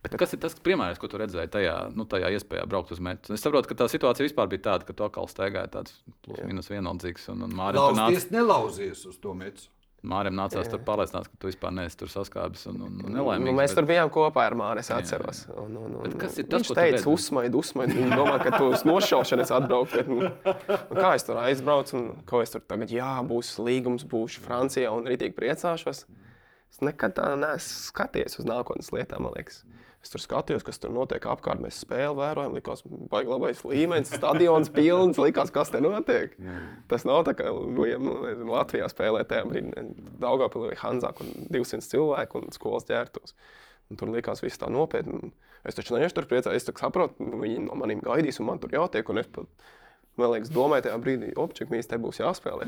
Bet kas ir tas piemērs, ko tu redzēji tajā, nu, tajā iespējā braukt uz metu? Es saprotu, ka tā situācija vispār bija tāda, ka to kalns staigāja tāds plus mīnus vienaldzīgs. Un, un Mārcis nāca... nelauzies uz to metu. Mārim nācās jā. tur pārliecināt, ka tu vispār neesi tur saskābis un, un, un nelaimīgs. Nu, mēs bet... tur bijām kopā ar Māri, es atceros. Un, un, un, kas ir tas, ko teica? Uzsmaid, uzsmaid. Viņa domā, ka tu uz nošaušanas atbrauc. Bet, nu, kā es tur aizbraucu un ko es tur tagad, jā, būs līgums, būšu Francijā un rītīgi priecāšos. Es nekad tā neesmu skaties uz nākotnes lietām, man liekas. Es tur skatījos, kas tur notiek apkārt. Mēs spēli vērojam, likās, baigi labais līmenis, stadions pilns. Likās, kas te notiek. Tas nav tā, ka nu, Latvijā spēlē tajā brīdī Daugopilī vai Hanzā, kur 200 cilvēku un skolas ģērbtos. Un tur likās viss tā nopietni. Es taču neiešu tur priecājos, es saprotu, viņi no maniem gaidīs un man tur jātiek. Un es pat Man liekas, domāju, tajā brīdī, opčik, mīs te būs jāspēlē.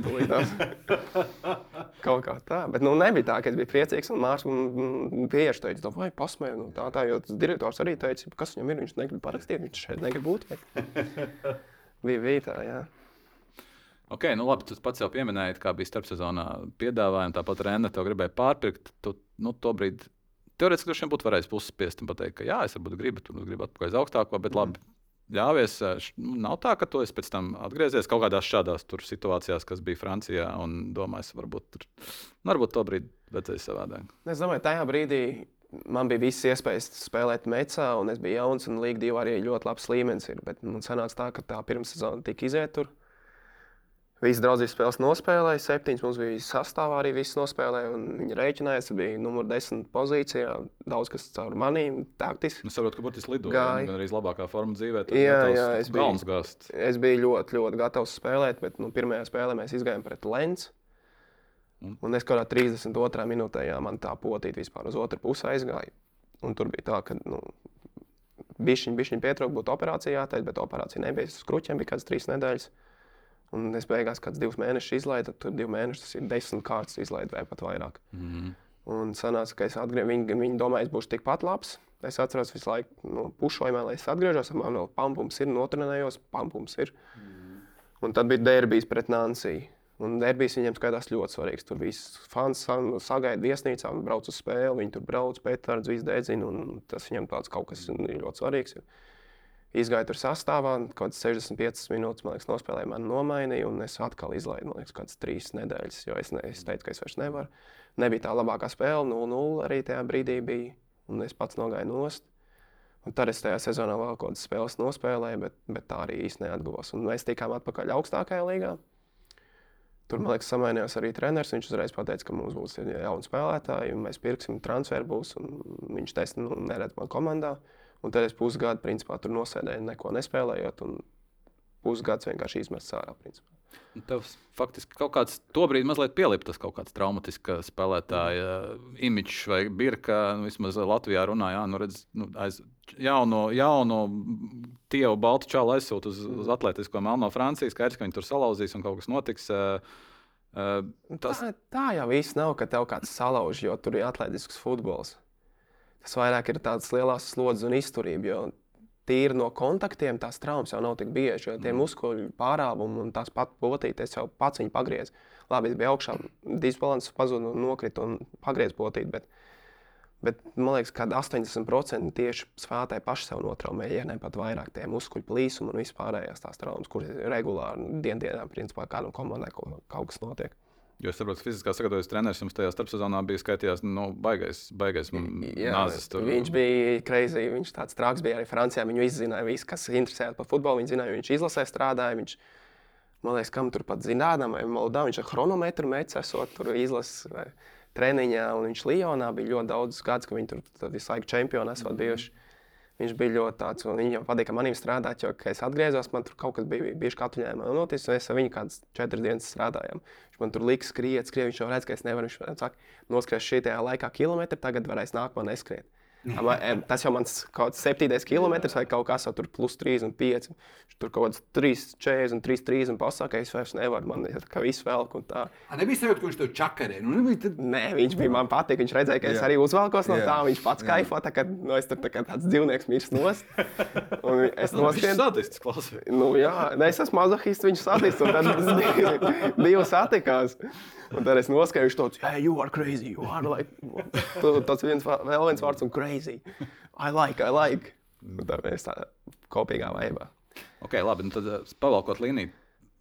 Kaut kā tā. Bet nu, nebija tā, ka es biju priecīgs un mākslinieks pieeši teica, vai pasmēju. Nu, tā, tā, jo tas direktors arī teica, kas viņam ir. Viņš negrib parakstīt, viņš šeit negrib būt. bija, bija tā, jā. Ok, nu labi, tu pats jau pieminēji, kā bija starpsezonā piedāvājumi. Tāpat Rēna to gribēja pārpirkt. Tu, nu, to brīdi teorētiski droši vien būtu varējis puspiest un pateikt, ka jā, es varbūt gribu, tu gribi atpakaļ uz augstāko, bet labi, ļāvies. Nu, nav tā, ka tu esi pēc tam atgriezies kaut kādās šādās situācijās, kas bija Francijā, un domājis, varbūt, tur, nu, varbūt to brīdi redzēji savādāk. Es domāju, tajā brīdī man bija visas iespējas spēlēt mecā, un es biju jauns, un Līga 2 arī ļoti labs līmenis. Ir, bet man sanāca tā, ka tā pirmssezona tika iziet tur. Visas draudzības spēles nospēlēja, septiņas mums bija sastāvā arī visas nospēlēja. Viņi rēķinājās, bija numur desmit pozīcijā. Daudz kas caur maniem taktiski. Es saprotu, ka Burtiņš lidoja. Gan arī labākā formā dzīvē. Jā, jā, es biju, gast. es biju ļoti, ļoti gatavs spēlēt, bet nu, pirmajā spēlē mēs izgājām pret Lenzu. Un, un es kādā 32. minūtē jā, man tā potīte vispār uz otru pusi aizgāja. Un tur bija tā, ka nu, bišķiņ, bišķiņ pietrūka būt operācijā, bet operācija nebija. Es uz kruķiem bija kādas trīs nedēļas. Un es beigās kāds divus mēnešus izlaidu, tur divi mēneši tas ir desmit kārtas izlaidu vai pat vairāk. Mm -hmm. Un sanāca, ka es atgriežos, viņi, viņi domāja, es būšu tikpat labs. Es atceros visu laiku no pušojumā, lai es atgriežos, man vēl pampums ir, notrenējos, pampums ir. Mm. Un tad bija derbijas pret Nansiju. Un derbijas viņiem skatās ļoti svarīgs. Tur viss fans sagaida viesnīcā un brauc uz spēli. Viņi tur brauc, pētārds, viss dedzina. Tas viņiem tāds kaut kas ir ļoti svarīgs. Ir. Izgāju tur sastāvā, kaut kādas 65 minūtes, man liekas, nospēlēju, man nomainīja, un es atkal izlaidu, man liekas, kādas trīs nedēļas, jo es, ne, es teicu, ka es vairs nevaru. Nebija tā labākā spēle, 0-0 arī tajā brīdī bija, un es pats nogāju nost. Un tad es tajā sezonā vēl kaut kādas spēles nospēlēju, bet, bet tā arī īsti neatguvos. Un mēs tikām atpakaļ augstākajā līgā. Tur, man liekas, samainījās arī treneris. Viņš uzreiz pateica, ka mums būs jauni spēlētāji, un mēs pirksim transferu būs. Viņš teica, nu, neredz man komandā. Uh, Un tad es pusgadu principā, tur nosēdēju, neko nespēlējot. Pusgads vienkārši izmests ārā. Tev faktiski kaut kāds to brīdi mazliet pielipa tas kaut kāds traumatisks spēlētāja imidžs vai birka. Nu, vismaz Latvijā runāja, nu, redz, nu, aiz jauno, jauno tievu baltu čālu aizsūt uz, uz atletisko melno Franciju. Skaidrs, ka viņi tur salauzīs un kaut kas notiks. Uh, uh, tas... tā, tā jau viss nav, ka tev kāds salauž, jo tur ir atletisks futbols tas vairāk ir tāds lielās slodzes un izturība. Jo tīri no kontaktiem tās traumas jau nav tik bieži, jo tie mm. muskuļu pārāvumi un tās pat potītes jau pats viņu pagriez. Labi, es biju augšā, disbalans pazuda un nokrita un pagriez potīti. Bet, bet man liekas, ka 80% tieši spēlētāji paši sev notraumē, ja ne pat vairāk tie muskuļu plīsumi un vispārējās tās traumas, kuras regulāri dienā, principā, kādam komandai kaut kas notiek. Jo es saprotu, ka fiziskā sagatavošanās treneris jums tajā starpsezonā bija skaitījās, nu, baigais, baigais nāzes. Tur. Viņš bija crazy, viņš tāds traks bija arī Francijā. Viņu izzināja visi, kas interesēja par futbolu. Viņš zināja, viņš izlasē strādāja. Viņš, man liekas, kam tur pat zinām, vai Moldā viņš ar chronometru esot tur izlases treniņā. Un viņš Lionā bija ļoti daudz gadus, ka viņi tur visu laiku čempioni esot bijuši. Mm -hmm. Viņš bija ļoti tāds, un viņam patika manim strādāt, jo, kad es atgriezos, man tur kaut kas bija bijis atvaļinājumā noticis, un es ar viņu kādas četras dienas strādājām. Viņš man tur lika skriet, skriet, viņš jau redz, ka es nevaru, viņš saka, noskries šī laikā kilometru, tagad varēs nākamā neskriet. Tas jau mans kaut kāds septītais kilometrs vai kaut kas tāds, plus 3 un 5. Tur kaut kāds 3, 4 un 3, 3 un pasakā, es vairs nevaru, man ir kā viss velk un tā. A, nebija sajūta, ka viņš to čakarē. Nu, nebija tad... Nē, viņš bija man patīk, viņš redzēja, ka es Jā. arī uzvelkos no Jā. tā, viņš pats kaifo, tā kā nu, es tur tā kā tāds dzīvnieks mirst nost. Un es. Viņš sadists, klausās. Nu, jā, ne, es esmu mazohists, viņš sadists, un tad divi satikās. Un tad es noskaidroju, tāds, hey, you are crazy. You are like, tas viens, vēl viens vārds un crazy. I like, I like. Un tā mēs tādā kopīgā vaibā. Ok, labi, nu tad eh, pavalkot līniju.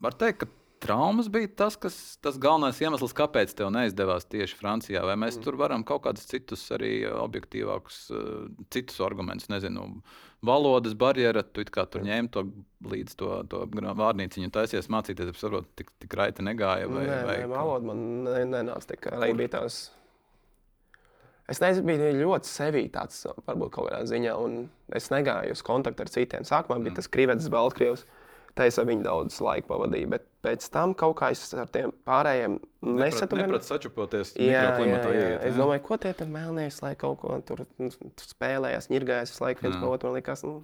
Var teikt, ka traumas bija tas, kas, tas galvenais iemesls, kāpēc tev neizdevās tieši Francijā. Vai mēs mm. tur varam kaut kādus citus, arī objektīvākus, uh, citus argumentus, nezinu, valodas barjera, tu kā tur ņēmi to līdz to, to vārnīciņu taisies mācīties, es saprotu, tik, tik raiti negāja. Vai, nē, vai, nē, valoda man nenāca tik arī bija tās. Es nezinu, biju ļoti sevī tāds, varbūt kaut kādā ziņā, un es negāju uz kontaktu ar citiem. Sākumā bija mm. tas krīvets, baltkrievs. Mm Tā es ar viņu daudz laika pavadīju, bet pēc tam kaut kā es ar tiem pārējiem nesatu. Neprāt sačupoties jā, jā, jā. Iet, es domāju, ko tie tam melnēs, lai kaut ko tur, nu, tur spēlējās, ņirgājās visu laiku viens pa otru. Man liekas, nu,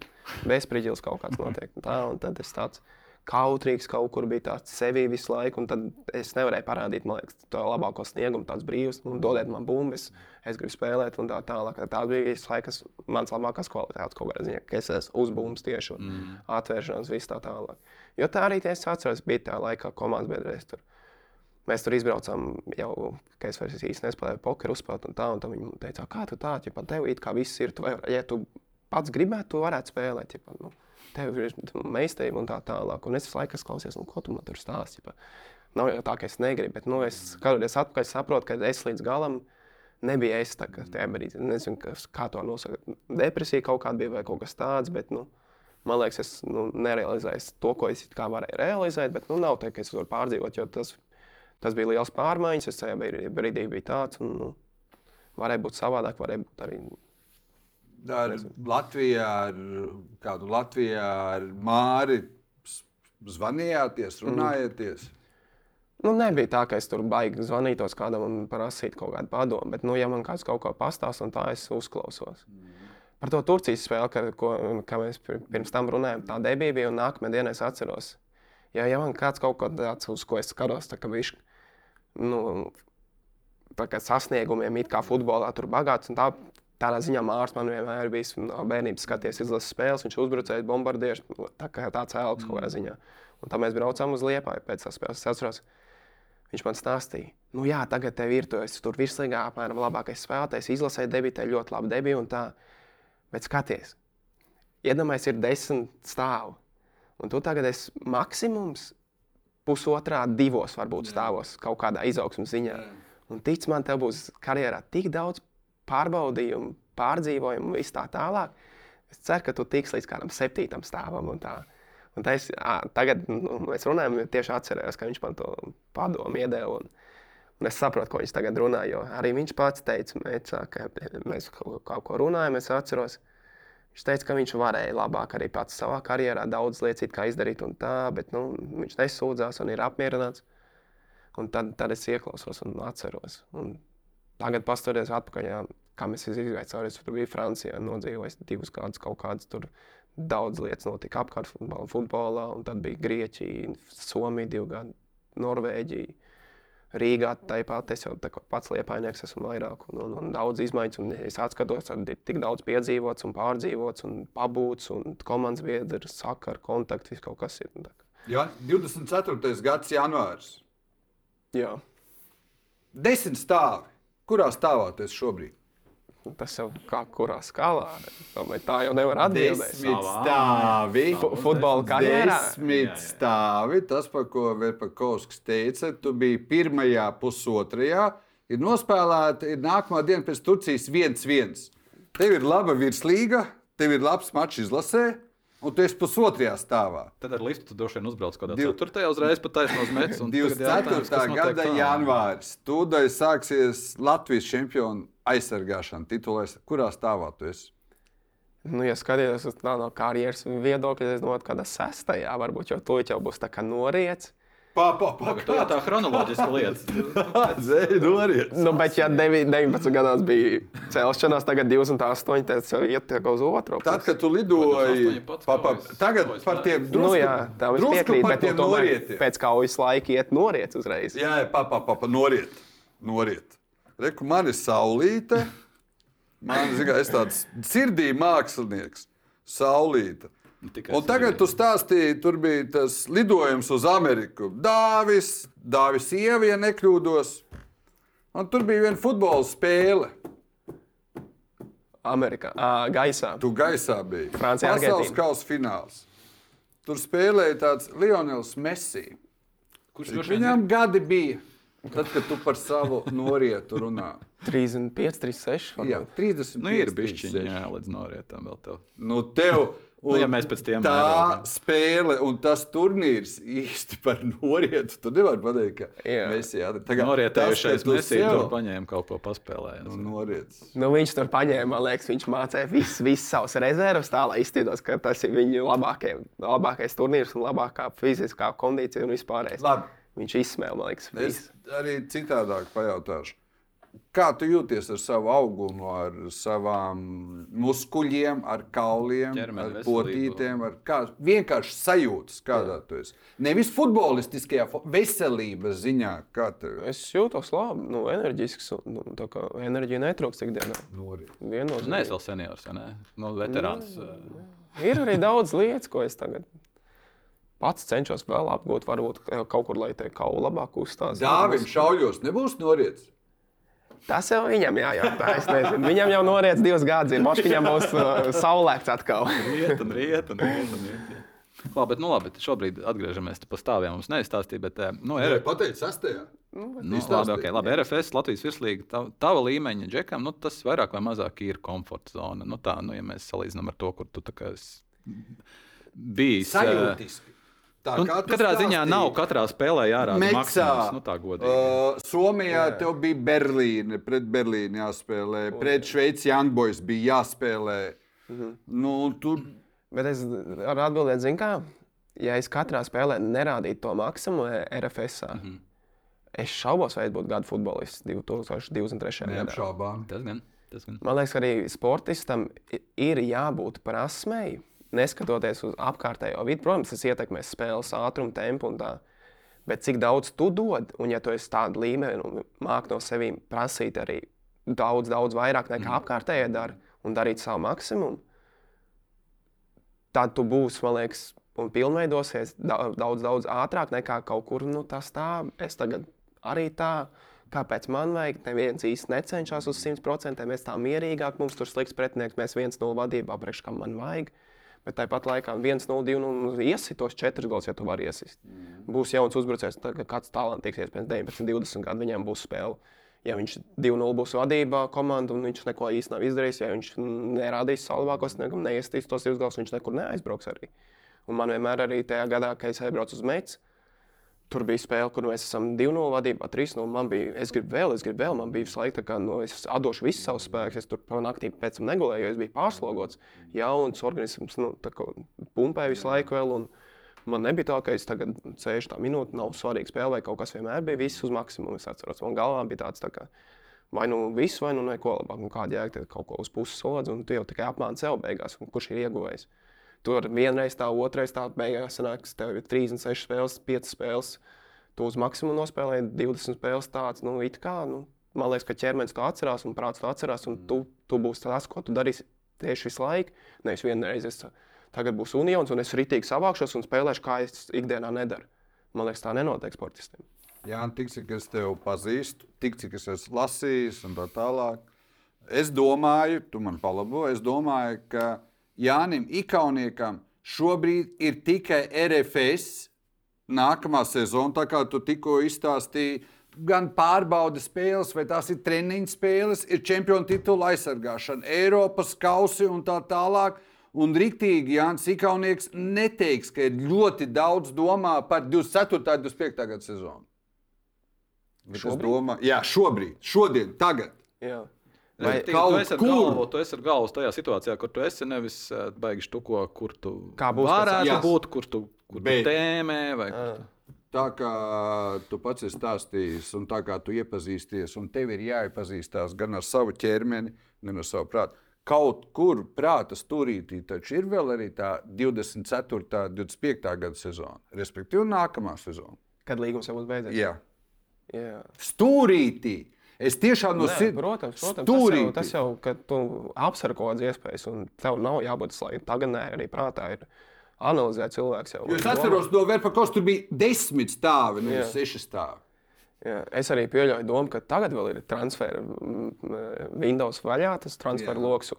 bezspriģils kaut kāds notiek. Tā, un tad es tāds kautrīgs kaut kur bija tāds sevi visu laiku, un tad es nevarēju parādīt, man liekas, to labāko sniegumu, tāds brīvs, un dodiet man bumbas, es gribu spēlēt, un tā tālāk. Tā bija visu laiku mans labākās kvalitātes kaut kādā ziņā, ka es esmu uzbūms tieši, un mm. atvēršanās, viss tā tālāk. Jo tā arī es atceros, bija tā laikā komandas biedrēs tur. Mēs tur izbraucām jau, ka es vairs īsti nespēlēju pokeru uzspēlēt, un tā, un viņi teica, kā tu tā, ja pat tev it kā viss ir, tu vai, ja tu pats gribētu, tu varētu spēlēt. Ja, nu, tev ir meistarība un tā tālāk. Un es visu laiku klausos, nu, ko tu man tur stāsti. Ja? Nav jau tā, ka es negribu, bet nu, es skatoties atpakaļ, saprotu, ka es līdz galam nebiju es tā, tajā brīdī. Nezinu, kā to nosaka. Depresija kaut kāda bija vai kaut kas tāds. Bet, nu, man liekas, es nu, nerealizēju to, ko es varēju realizēt. Bet nu, nav tā, ka es varu pārdzīvot, jo tas, tas bija liels pārmaiņas. Es tajā brīdī biju tāds. Un, nu, varēja būt savādāk, varēja būt arī ar Latvijā, ar kādu Latvijā, ar Māri zvanījāties, mhm. runājāties? Mm. Nu, nebija tā, ka es tur baigi zvanītos kādam un prasītu kaut kādu padomu, bet, nu, ja man kāds kaut ko pastāsta, un tā es uzklausos. Mm. Par to Turcijas spēli, ka, ko, kā mēs pirms tam runājām, tā debija bija, un nākamajā dienā es atceros, Ja, ja man kāds kaut ko tāds, uz ko es skatos, kā viņš nu, sasniegumiem, it kā futbolā, tur bagāts. Tā, tādā ziņā Mārcis man vienmēr bijis no bērnības skaties izlases spēles. Viņš uzbrucējs, bombardieris, tā kā tāds elks kaut kādā ziņā. Un tā mēs braucām uz Liepāju pēc tās spēles. Es atceros, viņš man stāstīja, nu jā, tagad tev ir, tu esi tur virslīgā, apmēram labākais spēlētājs, izlasē debitē ļoti labi debiju un tā. Bet skaties, iedomājies, ir desmit stāvi. Un tu tagad esi maksimums pusotrā, divos varbūt stāvos kaut kādā izaugsmas ziņā. Un tic man, tev būs karjerā tik daudz pārbaudījumu, pārdzīvojumu, viss tā tālāk. Es ceru, ka tu tiks līdz kādam septītam stāvam. Un tā. un tā es, ā, tagad nu, mēs runājam, jo tieši atcerējos, ka viņš man to padomu iedeva. Un, un es saprotu, ko viņš tagad runā. Jo arī viņš pats teica, mēcā, ka mēs kaut, ko runājam, es atceros. Viņš teica, ka viņš varēja labāk arī pats savā karjerā daudz lietas izdarīt, un tā, bet nu, viņš nesūdzās un ir apmierināts. Un tad, tad es ieklausos un atceros. Un tagad, paskatoties atpakaļ, jā, kā mēs izgājām cauri, es tur biju Francijā, nodzīvojis divus gadus, kaut kādas tur daudz lietas notika apkārt futbolā, futbolā, un tad bija Grieķija, Somija divi gadi, Norvēģija. Rīgā tāpat es jau tā pats liepainieks esmu vairāk un, un, un daudz izmaiņas. Un es atskatos, tad ir tik daudz piedzīvots un pārdzīvots un pabūts un komandas biedrs, sakara, kontakti, viss kaut kas ir. Ja, 24. gads, janvārs. Jā, Desmit stāvi. Kurā stāvā tu esi šobrīd? tas jau kā kurā skalā. Domāju, tā jau nevar atbildēt. Desmit Savā. stāvi. Fu- Futbola karjerā. Desmit stāvi. Tas, par ko Verpakovskis teica, tu biji pirmajā pusotrajā. Ir nospēlēta, ir nākamā diena pēc Turcijas 1-1. Tev ir laba virslīga, tev ir labs mačs izlasē, un tu esi pusotrajā stāvā. Tad ar listu tu droši vien uzbrauc kaut kādā Div- 4. uzreiz pat taisnos tagad 24. jautājums, kas notiek gada janvāris. Tūdaļ sāksies Latvijas čempionu aizsargāšana, titulēs. Kurā stāvā tu esi? Nu, ja skaties uz tā no karjeras viedokļa, es domāju, ka kādā sestajā varbūt jau to jau būs tā kā noriets. Papa, Pagaid, Tā ir tā chronoloģiska lieta. Zēļ, noriet. Nu, bet, ja devi- 19 gados bija celšanās, tagad 28, tad jau iet uz otru. Tad, pusi. kad tu lidoji, papa, kaujas. tagad par tiem. Nu, drusku, jā, tā es piekrītu, par bet nu, tiem tomēr norietiem. pēc kaujas laika iet noriets uzreiz. Jā, jā, papa, papa, noriet. noriet. Reku, man ir saulīte. Man ir tāds sirdī mākslinieks. Saulīte. Nu, Un tagad tu stāstīji, tur bija tas lidojums uz Ameriku. Dāvis, Dāvis Ieva, ja nekļūdos. Un tur bija viena futbola spēle. Amerikā, ā, gaisā. Tu gaisā biji. Francija, Pasaules kausa fināls. Tur spēlēja tāds Lionels Messi. Kurš Cik Viņam gadi bija. Tad, kad tu par savu norietu runā. 35, 36. Jā, varbūt. 30. Nu, ir bišķiņi, jā, līdz norietam vēl tev. Nu, tev. Nu, ja mēs pēc tiem tā mērogiem. spēle un tas turnīrs īsti par norietu. Tu nevari pateikt, ka Jā. mēs jā, tagad Norietējušais Messi sev- tur paņēma kaut ko paspēlējis. Nu, noriets. Nu, viņš tur paņēma, man liekas, viņš mācīja visus vis savus rezervus, tā lai izstītos, ka tas ir viņa labākie, labākais turnīrs un labākā fiziskā kondīcija un vispārējais. Labi. Viņš izsmēla, man liekas, Es visu. arī citādāk pajautāšu. Kā tu jūties ar savu augumu, ar savām muskuļiem, ar kauliem, Ķermeni ar potītēm? Ar kā, vienkārši sajūtas, kādā tu esi. Nevis futbolistiskajā, veselības ziņā, kā ir. Es jūtos labi, nu, enerģisks. un, Nu, tā kā enerģija netrūkst ikdienā. Noriet. Nē, Viennozīmīgi. es vēl seniors, ne? Nu, veterāns. Ir arī daudz lietas, ko es tagad pats cenšos vēl apgūt. Varbūt kaut kur, lai te kaula labāk uzstājas. Dāvim šauļos nebūs noriets. Tas jau viņam jājautā. Es nezinu. Viņam jau noriets divas gadus. Ir viņam būs uh, saulēkts atkal. Riet un riet un riet. Un riet jā. Labi, bet, nu, labi, bet šobrīd atgriežamies pie stāviem. Mums neizstāstīja, bet eh, nu, Jā, ir, pateikt, sastajā. nu, izstāstīja. labi, okay, labi, RFS, Latvijas virslīga, tav- tava līmeņa džekam, nu, tas vairāk vai mazāk ir komforta zona. Nu, tā, nu, ja mēs salīdzinām ar to, kur tu tā kā esi bijis. eh, Sajūtiski. Tā Nu, katrā ziņā stāstīji. nav katrā spēlē jārāda Meksā. maksimums. Nu, tā godīgi. Uh, Somijā Jā. tev bija Berlīne, pret Berlīnu jāspēlē, pret Šveici Youngboys bija jāspēlē. Mhm. Nu, tur Bet es varu atbildēt, zinu, kā. Ja es katrā spēlē nerādītu to maksimumu RFS, mm -hmm. es šaubos, vai es būtu gada futbolists 2023. gadā. neapšaubām. Tas gan. Tas gan. Man liekas, arī sportistam ir jābūt prasmei neskatoties uz apkārtējo vidi, protams, tas ietekmēs spēles ātrumu, tempu un tā. Bet cik daudz tu dod, un ja tu esi tāda līmenī un māki no sevis prasīt arī daudz, daudz vairāk nekā mm. apkārtējie dara un darīt savu maksimumu, tad tu būsi, man liekas, un pilnveidosies daudz, daudz, ātrāk nekā kaut kur nu, tas tā. Es tagad arī tā. Kāpēc man vajag? Neviens īsti necenšas uz 100%. Mēs tā mierīgāk, mums tur slikts pretinieks, mēs viens no vadībā, priekš kam man vajag. Bet tāpat laikā 1-0, 2-0 iesitos 4 gols, ja tu vari iesist. Mm. Būs jauns uzbrucējs, kāds talantīgs, pēc 19, 20 gadiem viņam būs spēle. Ja viņš 2-0 būs vadībā, komanda, un viņš neko īsti nav izdarījis, ja viņš nerādīs savu labāko sniegumu, neiestīs tos divus galus, viņš nekur neaizbrauks arī. Un man vienmēr arī tajā gadā, kad es aizbraucu uz Meitas, Tur bija spēle, kur mēs esam 2-0 vadībā, 3-0. Man bija, es gribu vēl, es gribu vēl, man bija laiku, ka nu, es atdošu visu savu spēku. Es tur naktī pēc tam negulēju, jo es biju pārslogots. Jauns organisms, nu, pumpēja visu laiku vēl. Un, Man nebija tā, ka es tagad sēžu tā minūte, nav svarīgi spēle, vai kaut kas vienmēr bija viss uz maksimumu. Es atceros, man galvā bija tāds, tā kā, vai nu viss, vai nu neko labāk. Nu, kāda jēga, kaut ko uz puses sodz, un tu jau tikai apmāni sev beigās, kurš ir ieguvējis. Tur vienreiz tā, otrreiz tā, beigās sanāks, tev ir 36 spēles, 5 spēles. Tu uz maksimumu nospēlēji 20 spēles tāds, nu, it kā. Nu, man liekas, ka ķermenis to atcerās un prāts to atcerās, un tu, tu būsi tas, ko tu darīsi tieši visu laiku. Nevis vienreiz es tagad būšu unions, un es ritīgi savākšos un spēlēšu, kā es ikdienā nedaru. Man liekas, tā nenotiek sportistiem. Jā, tik cik es tevi pazīstu, tik cik es esmu lasījis un tā tālāk. Es domāju, tu man palabo, es domāju, ka Jānim Ikauniekam šobrīd ir tikai RFS nākamā sezona, tā kā tu tikko izstāstīji. Gan pārbaudas spēles, vai tās ir treniņu spēles, ir čempionu titula aizsargāšana, Eiropas kausi un tā tālāk. Un rīktīgi Jānis Ikaunieks neteiks, ka ir ļoti daudz domā par 24. un 25. gada sezonu. Es domāju, jā, šobrīd, šodien, tagad. Jā. Vai tu esi, kur... galvu, tu esi ar galvu tajā situācijā, kur tu esi nevis uh, baigš tu, ko, kur tu varētu pēc... būt, kur tu, kur Bet... tu tēmē. Vai, kur tu... Tā kā tu pats esi stāstījis, un tā kā tu iepazīsties, un tev ir jāiepazīstās gan ar savu ķermeni, gan ar savu prātu. Kaut kur prāta stūrītī taču ir vēl arī tā 24. un 25. gada sezona, respektīvi nākamā sezona. Kad līgums jau būs beidzies? Jā. Jā. Stūrītī! Es tiešām no sirds. Protams, protams tas, jau, tas jau, tu apsver kaut kādas iespējas, un tev nav jābūt slēgtam. Tagad nē, arī prātā ir analizēt jo es atceros, no Verpakos tur bija desmit stāvi, nevis seši stāvi. Jā, es arī pieļauju domu, ka tagad vēl ir transfera Windows vaļā, tas transfera lokus.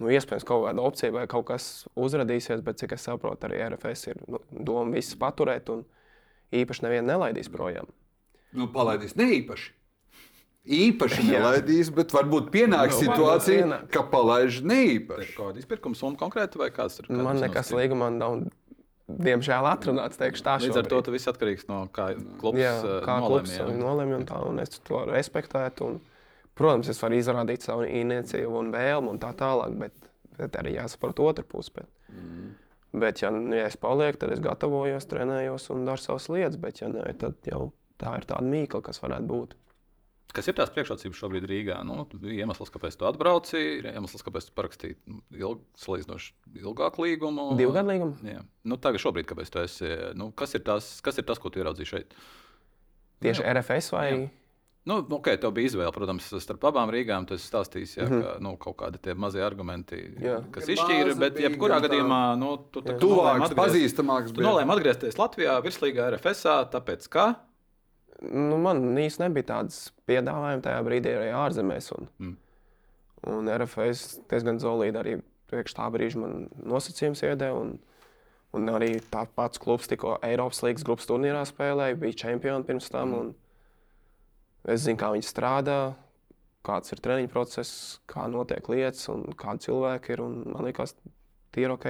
Nu, iespējams, kaut kāda opcija vai kaut kas uzrādīsies, bet cik es saprotu, arī RFS ir nu, doma visus paturēt un īpaši nevienu nelaidīs projām. Nu, palaidīs ne īpaši. Īpaši nelaidīs, bet varbūt pienāks no, nu, situācija, pienāk. ka palaiž neīpaši. Kāda izpirkuma summa konkrēti vai kāds ir? Man nekas līgumā nav. Diemžēl atrunāts, teikšu tā. Līdz ar to tas viss atkarīgs no kā klubs jā, uh, kā. Klubs nolēma un tā, un es to respektētu. Un, protams, es varu izrādīt savu iniciatīvu un vēlmu un tā tālāk, bet, bet arī jāsaprot otru pusi. Bet, mm. bet ja, ja es palieku, tad es gatavojos, trenējos un daru savas lietas, bet ja nē, tad jau tā ir tāda mīkla, kas varētu būt. Kas ir tās priekšrocības šobrīd Rīgā? Nu, iemesls, kāpēc tu atbrauci, ir iemesls, kāpēc tu parakstīji ilg, salīdzinoši ilgāku līgumu. Divu gadu līgumu? Jā. Nu, tagad, šobrīd, kāpēc tu esi? Nu, kas, ir tas, kas ir tas, ko tu ieraudzīji šeit? Tieši jā. RFS vai? Jā. Nu, ok, tev bija izvēle, protams, starp abām Rīgām. Tu stāstīji, ja, mm -hmm. ka nu, kaut kādi tie mazie argumenti, jā. kas izšķīra. Bet, jebkurā gadījumā, nu, tu tā kā tuvāks, pazīstamāks. Tu nolēmi atgriezties Latvijā, virslīgā RFSā, tāpēc, ka nu, man īstenībā nebija tādas piedāvājumi tajā brīdī arī ārzemēs. Un, mm. un RFS diezgan zolīdi arī priekš tā brīža man nosacījums iedēja. Un, un arī tāds pats klubs tikko Eiropas līnijas grupas turnīrā spēlēja, bija čempioni pirms tam. Mm. Es zinu, kā viņi strādā, kāds ir treniņu process, kā notiek lietas un kādi cilvēki ir. Man liekas, tie ir ok,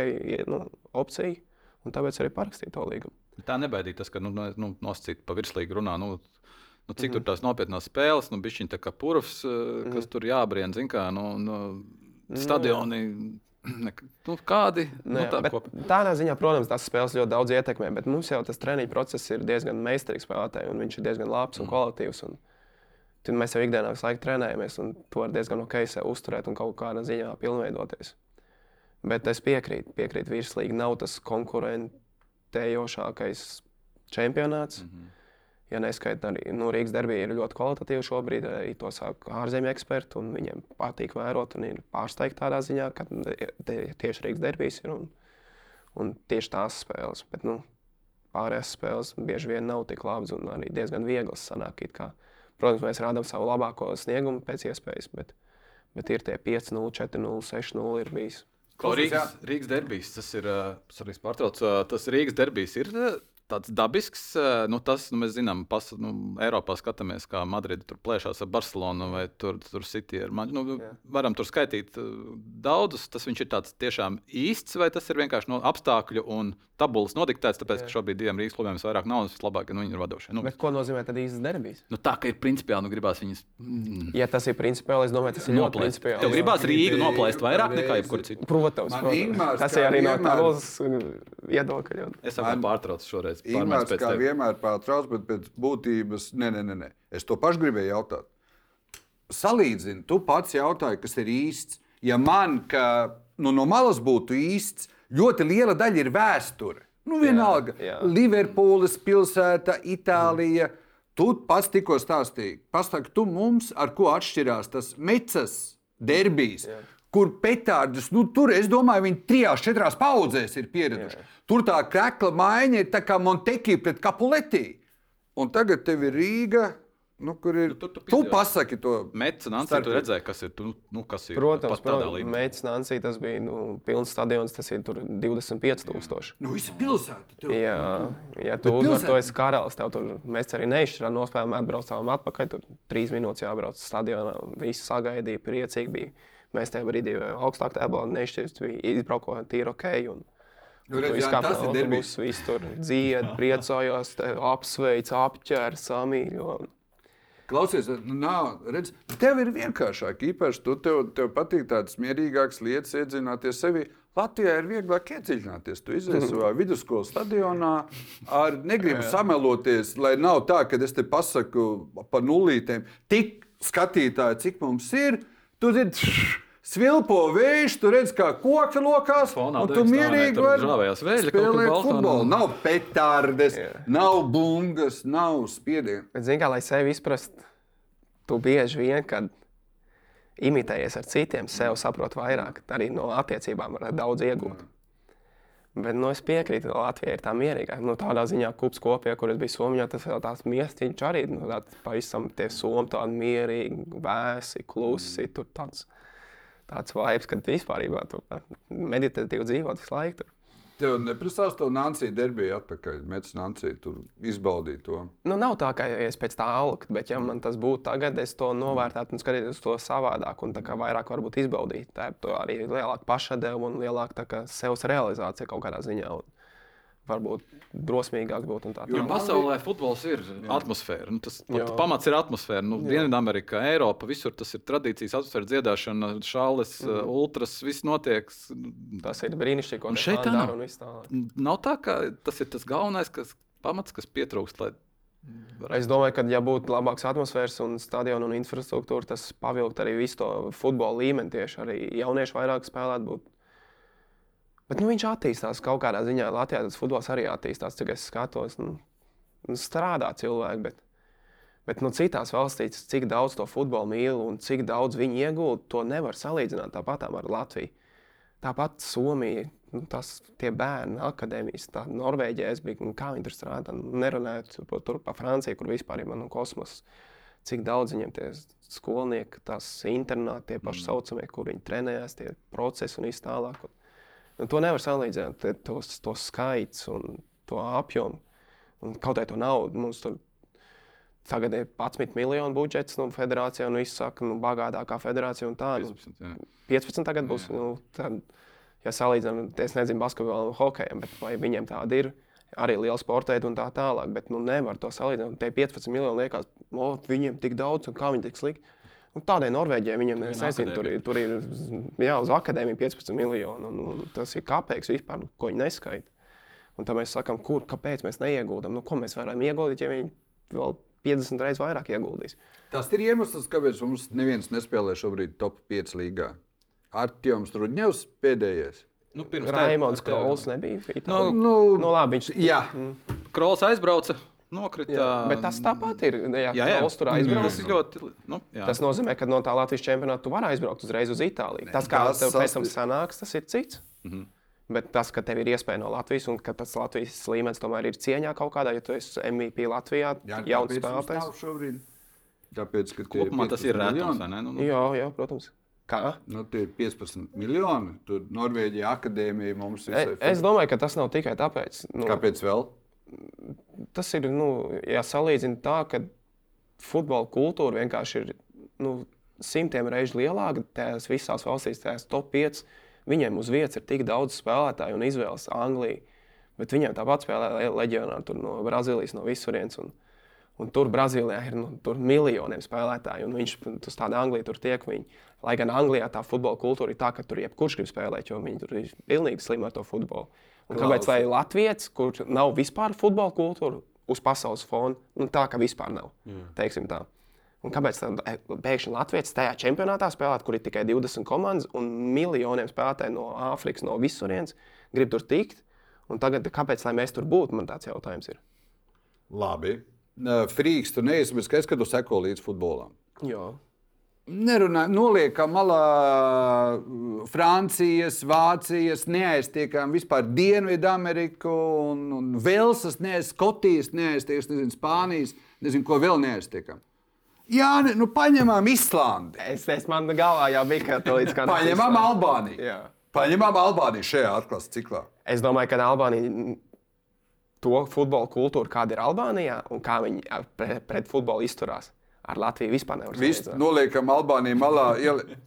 nu, opcija. Un tāpēc arī parakstīju to līgumu. Tā nebaidīja tas, ka nu, nu, nosacīt pa virslīgi runā. Nu, Nu, cik mm. tur tās nopietnās spēles, nu, bija viņa tā kā purvs, mm. kas tur jābrien, zina, kā nu, nu, stadioni. Ne, nu, kādi nu, tā, tādā ziņā, protams, tās spēles ļoti daudz ietekmē, bet mums jau tas treniņu process ir diezgan meistarīgs spēlētājs, un viņš ir diezgan labs un mm. kvalitīvs. Un tad mēs jau ikdienā visu laiku trenējamies, un to var diezgan ok uzturēt un kaut kādā ziņā pilnveidoties. Bet es piekrītu, piekrītu virslīgi nav tas konkurentējošākais čempionāts. Mm -hmm. Ja neskaita arī nu, Rīgas darbība, ir ļoti kvalitatīva šobrīd. Arī to saka ārzemju eksperti, un viņiem patīk vērot. Un ir pārsteigti tādā ziņā, ka tieši Rīgas darbības ir un, un tieši tās spēles. Bet, nu, pārējās spēles bieži vien nav tik labas un arī diezgan vieglas. Sanāk, Protams, mēs rādām savu labāko sniegumu pēc iespējas, bet, bet ir tie 5-0, 4-0, 6-0 ir bijis. Ko Rīgas, Rīgas derbijas, tas ir, uh, pārtrauc, uh, tas Rīgas derbijas ir uh, tāds dabisks. Nu, tas, nu, mēs zinām, pas, nu, Eiropā skatāmies, kā Madrida tur plēšās ar Barcelonu vai tur, tur City. Ar, nu, Jā. varam tur skaitīt daudzus. Tas viņš ir tāds tiešām īsts, vai tas ir vienkārši no apstākļu un tabulas nodiktēts, tāpēc, Jā. ka šobrīd diviem Rīgas klubiem ir vairāk naudas, vislabāk, ka nu, viņi ir vadošie. Nu, Bet ko nozīmē tad īsts derbijas? Nu, tā kā ir principiāli, nu, gribās viņas. Mm. Ja tas ir principiāli, es domāju, tas ir ļoti principiāli. Tev gribās Rīgu noplēst vairāk nekā jebkur citur. Protams, protams. tas ir arī no tādas viedokļa. Es jau pārtraucu šoreiz. Ingūns kā tevi. vienmēr pārtrauc, bet pēc būtības, nē, nē, nē, es to pašu gribēju jautāt. Salīdzini, tu pats jautāji, kas ir īsts. Ja man, ka nu, no malas būtu īsts, ļoti liela daļa ir vēsture. Nu, vienalga, jā, jā. Liverpūles pilsēta, Itālija. Mm. Tu pats tikko stāstīji, pasaki, tu mums ar ko atšķirās tas mecas derbijs, jā. Kur petārdus, nu, tur es domāju, viņi trijās, četrās paudzēs ir pieraduši. Jā. Tur tā krekla maiņa ir tā kā Montekī pret Kapuletī. Un tagad tev ir Rīga, Nu, kur ir? Tu, tu, tu, tu pasaki to. Mēģinājums, tu redzēji, kas ir. Tu, nu, kas ir protams, protams Mēģinājums, tas bija nu, pilns stadions, tas ir 25,000. Nu, visa pilsēta. Tur. Jā, ja tu uzvar, to esi karalis. Tev tur mēs arī neizšķirām, nospēlējām, atbraucām atpakaļ. Tur trīs minūtes jābrauc stadionā. Visi sagaidīja, priecīgi bija. Mēs tajā brīdī augstāk tēblā nešķirst, izbraukojām tīri ok. Un, Nu, redz, jā, tas ir derbijs. Viss tur dzied, priecājos, apsveic, apķer, samīļo. Klausies, nu, nav, redz, tev ir vienkāršāk. Īpaši tu tev, tev patīk tādas mierīgākas lietas, iedzināties sevi. Latvijā ir vieglāk iedziļināties. Tu izies savā vidusskolas stadionā, ar negribu sameloties, lai nav tā, ka es te pasaku par nulītēm. Tik skatītāji, cik mums ir, tu zini, svilpo vējš, tu redz, kā koki lokās. Fonā un tu mierīgi vari spēlēt futbolu. Nav petardes, yeah. nav bungas, nav spiediena. Bet, zini, kā lai sevi izprastu, tu bieži vien, kad imitējies ar citiem, sev saprot vairāk. Arī no attiecībām var daudz iegūt. Bet nu, es piekrītu, ka Latvija ir tā mierīga. Nu, tādā ziņā, kups kopijā, kur es biju Somijā, tas ir tāds miestiņš arī. Nu, tāds pavisam tie somi tādi mierīgi, vēsi, klusi. Tur tāds, tāds vibes, kad vispār meditatīvi dzīvot visu laiku. Tur. Tev neprasās to Nancija derbiju atpakaļ, Mēģinājums Nancija tur izbaudīt to. Nu, nav tā, ka es pēc tā alku, bet ja man tas būtu tagad, es to novērtētu un skatītos to savādāk un vairāk varbūt izbaudīt. Tā ir arī lielāka pašadeva un lielāka sevis realizācija kaut kādā ziņā. Un, varbūt drosmīgāk būt. Jo pasaulē futbols ir jā. atmosfēra. Nu, tas pamats ir atmosfēra. Nu, Dienvidamerikā, Eiropā, visur tas ir tradīcijas, atmosfēra, dziedāšana, šāles, mm. Uh, ultras, viss notiek. Tas ir brīnišķīgi, ko šeit tā nav. Tā. Nav tā, ka tas ir tas galvenais, kas pamats, kas pietrūkst. Lai... Es domāju, ka, ja būtu labāks atmosfēras un stadiona un infrastruktūra, tas pavilkt arī visu to futbola līmeni. Tieši arī jaunieši vairāk spēlētu. Būt Bet nu, viņš attīstās kaut kādā ziņā. Latvijā tas futbols arī attīstās, cik es skatos. Nu, nu, strādā cilvēki, bet, bet nu, citās valstīs, cik daudz to futbolu mīl un cik daudz viņi iegūst, to nevar salīdzināt tāpat ar Latviju. Tāpat Somija, nu, tas tie bērni, akadēmijas, tā Norvēģija, es biju, nu, kā viņi tur strādā. Nu, nerunājot par, tur, par Franciju, kur vispār ir nu, kosmos. Cik daudz viņiem tie skolnieki, tās internāti, tie paši saucamie, kur viņi trenējās, tie procesi un viss tālāk. Un, Un to nevar salīdzināt, tos, to skaits un to apjomu. Un kaut kā to naudu mums tur tagad ir 11 miljonu budžets nu, federācijā, un viss saka, nu, bagātākā federācija un tā. 15, nu, 15 tagad būs. Jā. Nu, tad, ja salīdzinām, es nezinu, basketbolu un hokeju, bet vai viņiem tāda ir. Arī liela sporta un tā tālāk, bet nu, nevar to salīdzināt. Tie 15 miljoni liekas, o, viņiem tik daudz, un kā viņi tik slikti. Nu, tādai Norvēģijai viņam ir, nezinu, tur, ir, tur ir jā, uz akadēmiju 15 miljoni. Un, un tas ir kāpēc vispār, ko viņi neskaita. Un tad mēs sakām, kur, kāpēc mēs neieguldām. Nu, ko mēs varam ieguldīt, ja viņi vēl 50 reizes vairāk ieguldīs? Tas ir iemesls, kāpēc mums neviens nespēlē šobrīd top 5 līgā. Artjoms Rudņevs pēdējais. Nu, pirms Raimons tev- Krols nebija. Nu. Nu, Nu, labi, viņš jā, Krols aizbrauca, nokrita. Jā, bet tas tāpat ir. Ja Jā, jā. Krols tur Tas aizbrauc. ir ļoti. Nu, jā. Tas nozīmē, ka no tā Latvijas čempionāta tu vari aizbraukt uzreiz uz Itāliju. Tas, kā tas tas tev pēc tam sanāks, tas ir cits. Mhm. Bet tas, ka tev ir iespēja no Latvijas un ka tas Latvijas līmenis tomēr ir cieņā kaut kādā, ja tu esi MVP Latvijā, jā spēlētājs. nav šobrīd. Tāpēc, ka Kopumā tas ir 15 rētums, miljoni. vai ne? Nu, nu, Jā, jā, protams. Kā? Nu, tie ir 15 miljoni. Tur Norvēģija akadēmija mums ir. E, es domāju, ka tas nav tikai tāpēc. Nu, Kāpēc vēl? Tas ir, nu, ja salīdzina tā, ka futbola kultūra vienkārši ir nu, simtiem reižu lielāka. Tajās visās valstīs, tajās top 5, viņiem uz vietas ir tik daudz spēlētāju un izvēles Anglijā. Bet viņiem tāpat spēlē le- leģionāri no Brazīlijas, no visurienes. Un, un tur Brazīlijā ir nu, tur miljoniem spēlētāju, viņš uz tādu Angliju tur tiek. Viņi, lai gan Anglijā tā futbola kultūra ir tā, ka tur jebkurš grib spēlēt, jo viņi tur ir pilnīgi slimi ar to futbolu. Un kāpēc lai Latvijas, kur nav vispār futbola kultūra uz pasaules fona, nu, tā kā vispār nav? teiksim tā. Un kāpēc tad e, pēkšņi Latvijas tajā čempionātā spēlēt, kur ir tikai 20 komandas un miljoniem spēlētāju no Āfrikas, no visurienes, grib tur tikt? Un tagad, kāpēc mēs tur būtu, man tāds jautājums ir. Labi. Frīks, tu neesi, bet es skatu seko līdz futbolam. Jā. Nerunājam, noliekam malā mm, Francijas, Vācijas, neaiztiekam vispār Dienvidameriku un, un Velsas, neaiz Skotijas, neaiztiekam, nezinu, Spānijas, nezinu, ko vēl neaiztiekam. Jā, nu paņemam Islandi, Es, es man galvā jau bija, ka tā līdz kādam. paņemam Albāniju. Jā. Paņemam Albāniju šajā atklases ciklā. Es domāju, ka Albānija to futbola kultūru, kāda ir Albānijā un kā viņi pret, pret futbolu izturās, ar Latviju vispār nevar salīdzināt. noliekam Albāniju malā,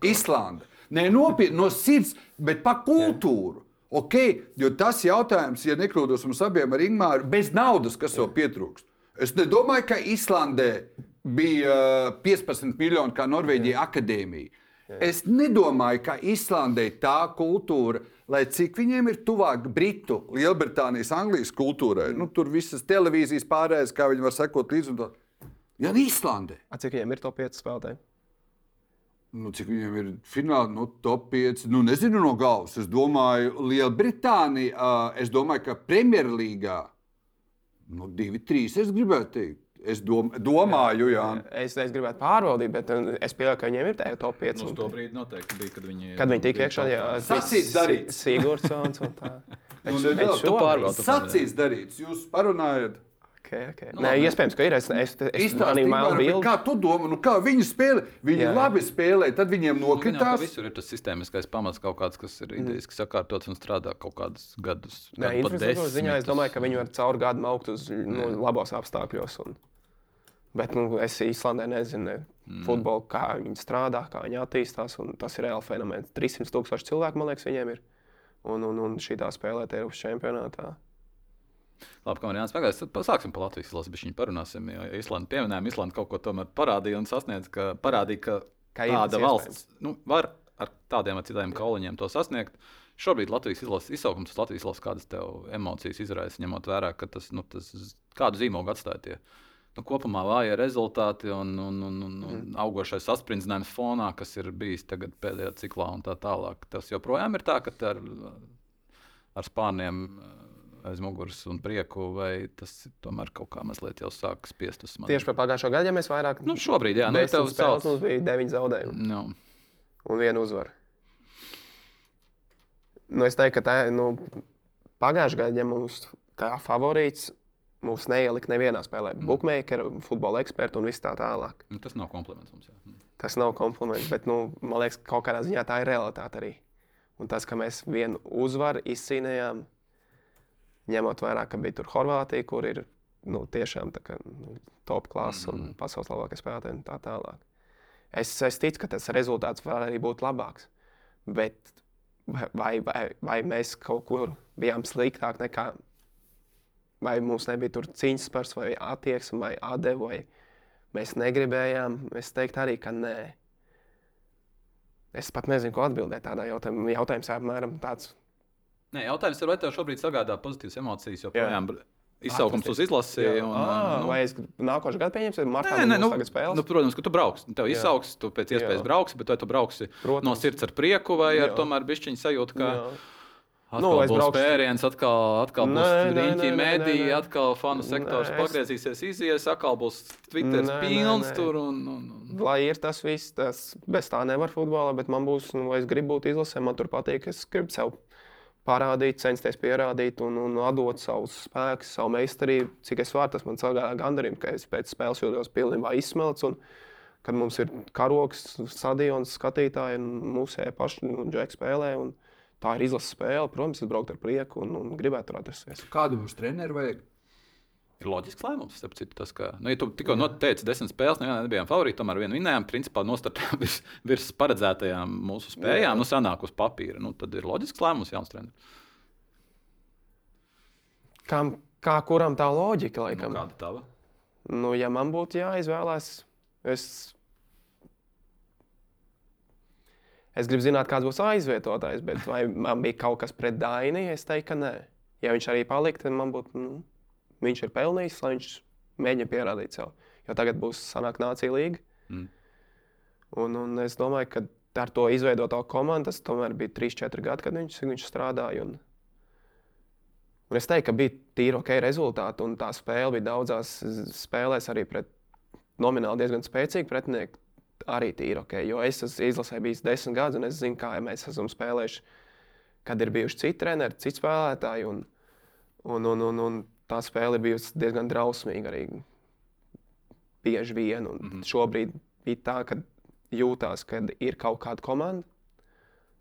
Islanda. Nē, nopietni no sirds, bet par kultūru. Okay, jo tas jautājums, ja nekļūdos mums abiem ar Ingūru, bez naudas, kas vēl pietrūkst. Es nedomāju, ka Islandē bija uh, 15 miljoni kā Norvēģija akadēmija. Es nedomāju, ka Islandē tā kultūra, lai cik viņiem ir tuvāk Britu, Lielbritānijas, Anglijas kultūrai, nu, tur visas televīzijas pārējais, kā viņi var sekot līdzi. Tā. Ja Islandē. A, Cik viņiem ir to 5 spēlētāji? Nu, cik viņam ir fināli, nu, top 5. Nu, nezinu no galvas. Es domāju, Lielbritānija, uh, es domāju, ka Premjerlīgā nu, 2, 3. Es gribētu teikt. Es dom, domāju, jā. Es, es gribētu pārbaudīt, bet uh, es pieļauju, ka viņiem ir tajā top 5. Nu, uz to brīdi noteikti bija, kad viņi. Kad viņi tika iekšā, jā, Sacīts darīts. Sigurdsons un tā. Nu, Es- nu, es vēl šobrīd- pārbaudi. Sacīts darīts. Jūs parunājat. Okay, okay. Nu, Nē, labi. iespējams, ka ir. Es, es, es, Ingmār, bet bildi. Kā tu domā, nu, kā viņi spēlē? Viņi Jā, labi spēlē, tad viņiem Nu, nokritās. Visur ir tas sistēmiskais pamats, kaut kāds, kas ir idejiski sakārtots un strādā kaut kādus gadus. Nē, infrastruktūras ziņā es domāju, ka viņi var caur gadu augt uz nu, labos apstākļos. Un... Bet nu, es Īslandē nezinu ne, Mm. futbolu, kā viņi strādā, kā viņi attīstās. un Tas ir reāls fenomens. 300 tūkstoši cilvēku, man liekas, viņiem ir. Un, un, un šī tā spēlēt Eiropas čempionātā. Labi, kamēr Jānis pagājis, tad sāksim par Latvijas izlasi. Viņa parunāsim, jo Islanda pieminējām, Islanda kaut ko tomēr parādīja un sasniedz, ka parādīja, ka Ka tāda tas valsts nu, var ar tādiem vai citiem kauliņiem to sasniegt. Šobrīd Latvijas izlases izsaukums, Latvijas izlases kādas tev emocijas izraisa, ņemot vērā, ka tas, nu, tas kādu zīmogu atstāja tie. Nu, kopumā vāja rezultāti un, un, un, un, un Mhm. augošais saspringzinājums fonā, kas ir bijis tagad pēdējā ciklā un tā tālāk. Tas joprojām ir tā, ka ar, ar spārniem eh, aiz muguras un prieku, vai tas tomēr kaut kā mazliet jau sāk spiest uz manis. Tieši par pagājušo gadu, ja mēs vairāk nu, šobrīd, jā, nu, tev spēles, mums bija 9 zaudējumi Nu, un 1 uzvara. Nu, es teiktu, ka tā nu, pagājušā gada, ja mums kā favorīts, mums neielika nevienā spēlē. Mm. Bookmaker, futbola eksperti un viss tā tālāk. nu, tas nav kompliments mums. Jā. Mm. Tas nav kompliments, bet nu, man liekas, ka kaut kādā ziņā tā ir realitāte arī. Un tas, ka mēs vienu uzvaru izcīnījām, ņemot vērā, ka bija tur Horvātija, kur ir nu, tiešām kā, nu, top klases un Mm. pasaules labākie spēlētāji un tā tālāk. Es, es ticu, ka tas rezultāts var arī būt labāks. Bet vai, vai, vai mēs kaut kur bijām sliktāki nekā, vai mums nebija tur cīņas spērs, vai attieksme, vai atdeve, vai mēs negribējām? Es teiktu arī, ka nē. Es pat nezinu, ko atbildēt tādā jautājumā. Jautājums apmēram tāds. Nē, jautājums ir, vai tev šobrīd sagādā pozitīvas emocijas, jo projām izsaukums uz izlasi. Jā, Un, à, nu, vai es nākošais gads pieņemšu, martā Nē, nē, nu, tagad spēles? nu, protams, ka tu brauks. Tev izsauks, tu pēc iespējas Jā. brauksi, bet vai tu brauksi Protams. no sirds ar prieku vai ar Jā. tomēr bišķiņu sajūtu, ka Jā. Atkal Nu, būs braukšu- spēriens, atkal, atkal būs Nē, nē, nē, nē, mediji, nē, nē. atkal fanu sektors Nē, es- pagriezīsies, izies, atkal būs Twitter Nē, nē, pilns nē. tur. Un, un, un. Lai ir tas viss, tas bez tā nevar futbolā, bet man būs, nu, es gribu būt izlasē, man tur patīk. Es gribu sev parādīt, censties pierādīt un, un atdot savus spēkus, savu meistarību, cik es varu. Tas man sagādā gandarījumu, ka es pēc spēles jūtos pilnībā izsmelts. Un, kad mums ir karoks, stadions, skatītāji, un mūsu paši nu, džeki spēlē. Un, tā ir izlases spēle. Protams, es brauktu ar prieku un, un gribētu tur atrasties. Kādu mums treneru vajag? Ir loģisks lēmums, citu, tas, ka, nu, ja tu tikko noteici desmit spēles, nevienā nebijām favorīti, tomēr vienu vinējām, principā nostartējām virs, virs paredzētajām mūsu spējām, nu, sanāk uz papīra. Nu, tad ir loģisks lēmums, jauns treneris. Kam, kā kuram tā loģika, Nu, laikam? kāda tava? Nu, ja man būtu jāizvēlās, es, es gribu zināt, kāds būs aizvietotājs, bet vai man bija kaut kas pret Daini, es teiktu, ka nē. Ja viņš arī paliktu, tad man būtu, nu, viņš ir pelnījis, lai viņš mēģina pierādīt sev. Jo tagad būs sanāk nācija līga. Mm. Un, un es domāju, ka ar to izveidoto komandu tas tomēr bija 3-4 gadi, kad viņš, viņš strādāja. Un, un es teiktu, ka bija tīri ok rezultāti, un tā spēle bija daudzās spēlēs arī pret nomināli diezgan spēcīgu pretinieku. Arī tīri ok, jo es esmu izlasē bijis desmit gadus, un es zinu, kā mēs esam spēlējuši, kad ir bijuši citi treneri, citi spēlētāji. Un, un, un, un, un tā spēle ir bijusi diezgan drausmīga arī bieži vien. Mm -hmm. Šobrīd bija tā, ka jūtās, ka ir kaut kāda komanda.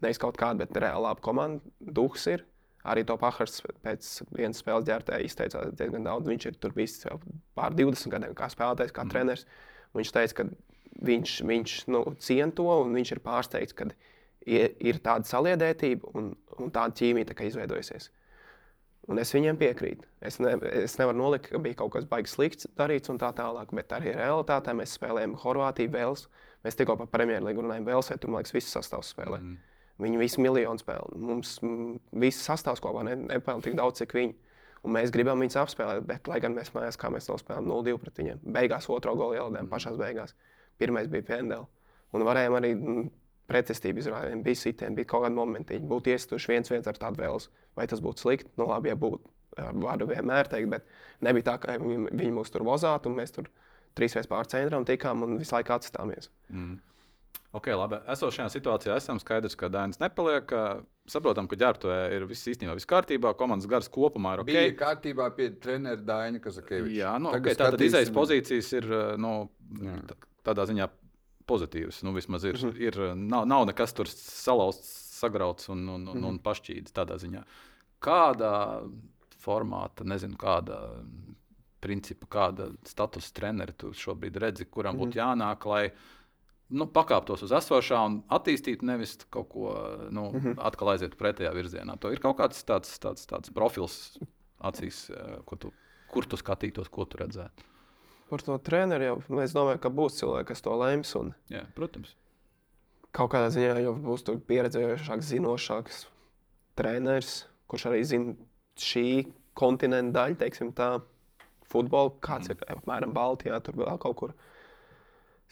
Nevis kaut kāda, bet reāli laba komanda. Duhs ir. Arī to Pahars pēc vienas spēles ģērbtē izteicās diezgan daudz. Viņš ir tur bijis pār 20 gadiem, kā spēlētājs, kā mm. treneris. Viņš teica, ka viņš, viņš nu, cien to un viņš ir pārsteigts, ka ir, ir tāda saliedētība un, un tāda ķīmija tā izveidojusies. Un es viņiem piekrītu. Es, ne, es nevaru nolikt, ka bija kaut kas baigs slikts darīts un tā tālāk, bet arī realitātē mēs spēlējam Horvātiju, Vēlsu. Mēs tikko par Premjerlīgu runājam, Velsē, tur liekas, viss sastāvs spēlē. Mm. Viņi visi miljonu spēlē. Mums mm, viss sastāvs kopā ne, nepelna tik daudz, cik viņi. Un mēs gribam viņus apspēlēt, bet, lai gan mēs mājās, kā mēs nospēlējām 0-2 pret viņiem, beigās otro golu ielādējām pašās beigās. Pirmais bija pendeli. Un varējām arī pretestību izrādīt. Bija sitieni, bija kaut kādi momenti, viņi būtu iestuši viens viens ar tādu vēlus. Vai tas būtu slikti? Nu, labi, ja būtu. Varu vienmēr teikt, bet nebija tā, ka viņi, viņi mūs tur vozātu un mēs tur trīs reizes pār centram tikām un visu laiku atstāmies. Mm. Ok, labi. Esošajā situācijā esam skaidrs, ka Dainis nepaliek. Saprotam, ka ģērbtuvē ir viss īstenībā viss kārtībā. Komandas gars kopumā ir ok. Bija kārtībā pie treneru Daina Kazakeviča. Jā, nu, Tagad okay, tātad skatīsim- izējas pozīcijas ir eh, nu, tā- tādā ziņā pozitīvas. Nu, vismaz ir, Mhm. ir, nav, nav nekas tur salauzts, sagrauts un, un, un, Mhm. un pašķīdis tādā ziņā. Kādā formāta, nezinu, kāda principa, kāda statusa treneri tu šobrīd redzi, kuram būtu jānāk, lai nu, pakāptos uz esošā un attīstītu, nevis kaut ko nu, atkal aizietu pretējā virzienā. To ir kaut kāds tāds, tāds, tāds profils acīs, eh, ko tu, kur tu skatītos, ko tu redzētu. Par to treneru jau nu, es domāju, ka būs cilvēki, kas to lems. Un Jā, protams. kaut kādā ziņā jau būs tur pieredzējušāks, zinošāks treneris, kurš arī zina šī kontinenta daļu, teiksim, tā futbolu, kāds ir apmēram Baltijā, tur vēl kaut kur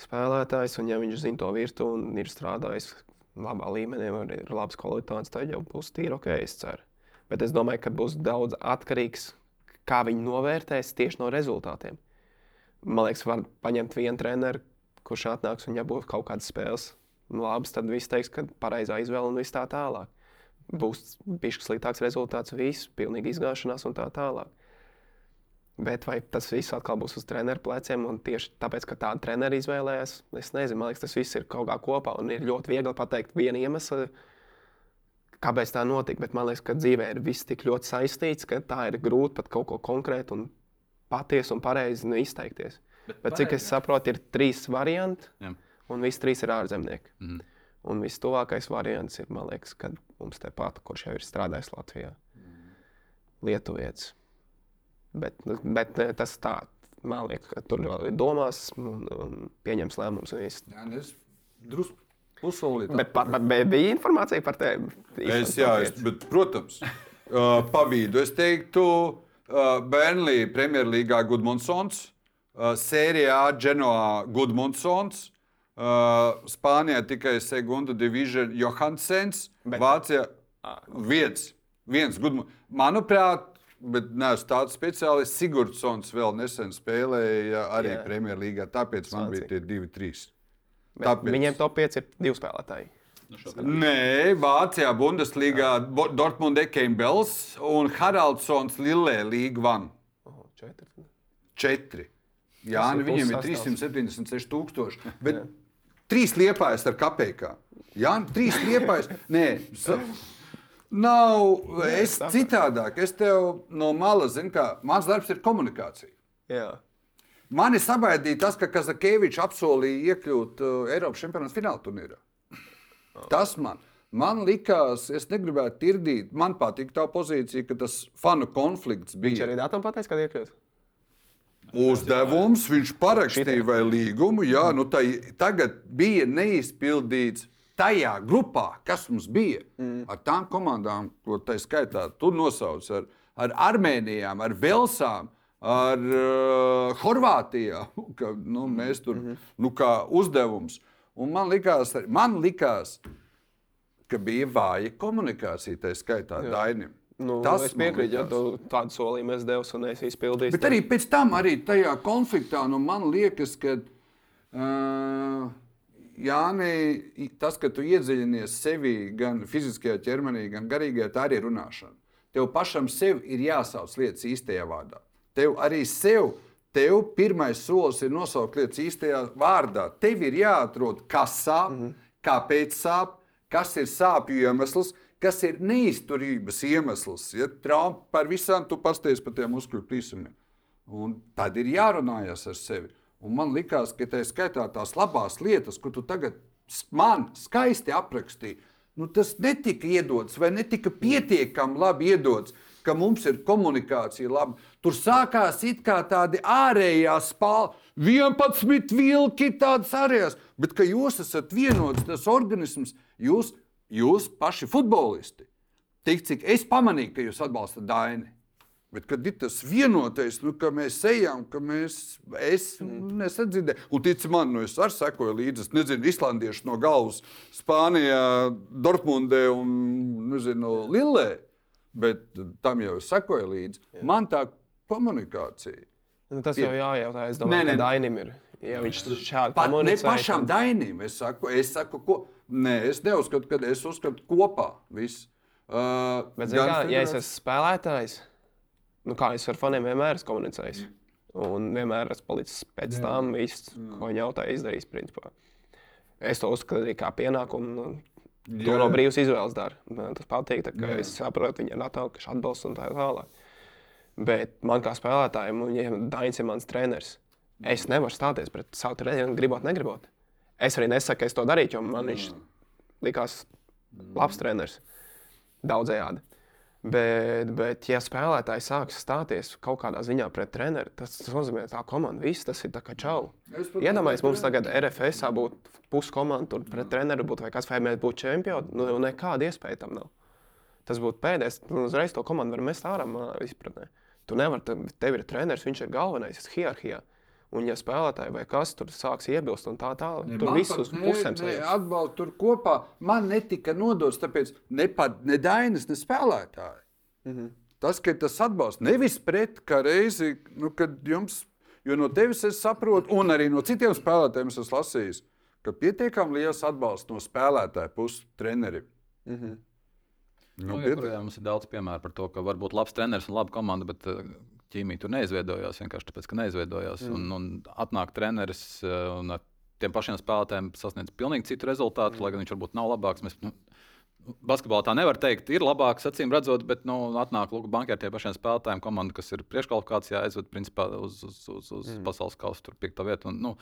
spēlētājs. Un, ja viņš zina to virtuvi un ir strādājis labā līmenī, ir labs kvalitātes, tad jau būs tīri ok, es ceru. Bet es domāju, ka būs daudz atkarīgs, kā viņi novērtēs tieši no rezultātiem. Man liekas, var paņemt vienu treneru, kurš atnāks un ja būs kaut kādas spēles nu, labas, tad viss teiks, ka pareizā izvēle un viss tā tālāk. Būs bijis sliktāks rezultāts, viss, pilnīgi izgāšanās un tā tālāk. Bet vai tas viss atkal būs uz treneru pleciem, un tieši tāpēc, ka tāda trenera izvēlējās, es nezinu, man liekas, tas viss ir kaut kā kopā, un ir ļoti viegli pateikt vienu iemeslu, kāpēc tā notika. Bet man liekas, ka dzīvē ir viss tik ļoti saistīts, ka tā ir grūti pat kaut ko konkrētu un patiesu un pareizi nu, izteikties. Bet, Bet cik es saprotu, ir trīs varianti, Jā. un visi trīs ir ārzemnieki. Mhm. Un vistuvākais variants ir, man liekas, kad mums te pat, kurš jau ir strādājis Latvijā, Lietuvietis. Bet, nu, bet tas tā, man liekas, ka tur vēl ir domās un, un pieņems viss. Jā, nu es drusku pusolīti. Bet, pa, bet, bet bija informācija par tevi. Es, jā, es, bet, protams, uh, pabīdu. Es teiktu, uh, Bernlī, Premjerlīgā Gudmundsons, uh, Sērijā Genoā Gudmundsons, uh, Spānijā tikai Segunda Division Johansens, Bet- Vācijā viens. viens gudrs. Manuprāt, bet neesmu tāds speciālists. Sigurdsons vēl nesen spēlēja arī. Premjerlīgā, tāpēc man bija tie divi, trīs. Tāpēc. Viņiem top 5 ir divi spēlētāji. Nē, Vācijā Bundeslīgā Dortmundē Kembels un Haraldsons Lillē Līga Van. Oh, četri. Četri. Jā, nu, viņiem ir pussastāvs. 376 tūkstoši. Bet trīs liepājas ar kapekā. Jā, nu, trīs liepājas. Nē, sa, nav. Es citādāk, es tev no malas zinu, ka mans darbs ir komunikācija. Jā. Mani sabaidīja tas, ka Kazakēvičs apsolīja iekļūt uh, Eiropas čempionāta fināla turnīrā. Tas man, man likās, es negribētu tirdīt. Man patīk tā pozīcija, ka tas fanu konflikts Viņš bija arī datam pateica, kad iekļūt. uzdevums. Viņš parakstīja vai līgumu. Jā, nu tai, tagad bija neizpildīts tajā grupā, kas mums bija. Mm. Ar tām komandām, ko tā skaitā tu nosauc, ar, ar Armēnijām, ar Velsām. Ar uh, Horvātiju. Ka, nu, mēs tur mm -hmm. nu, kā uzdevums. Un man likās, man likās, ka bija vāja komunikācija, tā skaitā Dainim. Nu, Tas es man piekrītu, ja tādu solījumu esi devis un esi izpildījis. Bet arī pēc tam, arī tajā konfliktā, nu, man liekas, ka uh, Jānis, tas, ka tu iedziļinies sevi gan fiziskajā ķermenī, gan garīgajā, tā arī ir runāšana. Tev pašam sev ir jāsauc lietas īstajā vārdā. Tev arī sev, tev pirmais solis ir nosaukt lietas īstajā vārdā. Tev ir jāatrod, kas sāp, mm -hmm. kāpēc sāp, kas ir sāpju iemesls, kas ir neizturības iemesls. Ja trauma par visām, tu pasties par tiem muskuļu plīsumiem. Un tad ir jārunājas ar sevi. Un man liekas, ka tā skaitā tās labās lietas, ko tu tagad man skaisti aprakstīji, nu, tas netika iedots vai netika pietiekami labi iedots. Ka mums ir komunikācija laba. Tur sākās it kā tādi ārējās spāļi, 11 vilki, tādas ārējās. Bet, ka jūs esat vienots, tas organisms, jūs, jūs paši futbolisti, tik cik es pamanīju, ka jūs atbalstat Daini. Bet, kad ir tas vienotais, nu, ka mēs ejam, ka mēs, es nesadzirdēju, un tic man, nu, es arī sekoju līdzi, es nezinu, islandieši no galvas, Spānijā, Dortmundē un, nezinu, Lillē, bet tam jau es sekoju līdzi. Man tā komunikācija. Nu, tas jau jājautā. Es domāju, Nē, nē. Dainim ir. Ja viņš šādi Pat ne pašam Dainim. Es saku, es saku ko. Nē, es neuzskatu, ka es uzskatu kopā visu. Uh, Bet, gan kā, ja es esmu spēlētājs, nu kā es ar faniem vienmēr esmu komunicējis. Un vienmēr esmu palicis pēc tam, viss, ko viņi jautāja, izdarījis. Principā. Es to uzskatu arī kā pienākumu. To no brīvas izvēles dara. Man tas patīk, es saprotu, viņa ir Natāla, kas atbalsta un tā tālāk. Bet man kā spēlētājam, un ja Dainis ir mans treneris, es nevaru stāties pret savu treneru, gribot, negribot. Es arī nesaku, ka es to darītu, jo man viņš likās labs treneris daudzējādi. Bet, bet, ja spēlētājs sāks stāties kaut kādā ziņā pret treneru, tas, tas nozīmē, ka tā komanda viss tas ir kā čau. Iedomājieties, mums tagad RFS būtu puskomanda, tur pret treneru būtu vai kas, vai mēs būtu čempioni. Nu, nekāda iespēja tam nav. Tas būtu pēdējais. Nu, uzreiz to komandu var mest ārā. manā izpratnē. Tu nevari, tev, ir treneris, viņš ir galvenais hierarhijā. Un, ja spēlētāji vai kas tur sāks iebilst un tā tālāk, Ne, tur viss uz pusēm ne slēdz. Atbalstu tur kopā. Man netika nodots, tāpēc ne, pat, ne Dainis, ne spēlētāji. Mm Mhm. -hmm. Tas, ka tas atbalsts nevis pret, kā reizi, nu, kad jums, jo no tevis es saprotu, un arī no citiem spēlētājiem es esmu lasījis, ka pietiekami liels atbalsts no spēlētāja puses trenerim. Mm -hmm. Nu, nu, ja, kurā mums ir daudz piemēru par to, ka var būt labs treneris un laba komanda, bet eh, ķīmija tur neizveidojās vienkārši tāpēc, ka neizveidojās. Mm. Un, un atnāk treneris eh, un ar tiem pašiem spēlētājiem sasniedz pilnīgi citu rezultātu, mm. lai gan viņš varbūt nav labāks. Mēs, nu, Basketbolā tā nevar teikt, ir labāks, acīm redzot, bet nu, atnāk Lūk, bankai ar tiem pašiem spēlētājiem, komanda, kas ir priekškvalifikācijā, aizved principā, uz, uz, uz, uz mm. pasaules kausa, tur piekta vieta. Un, nu,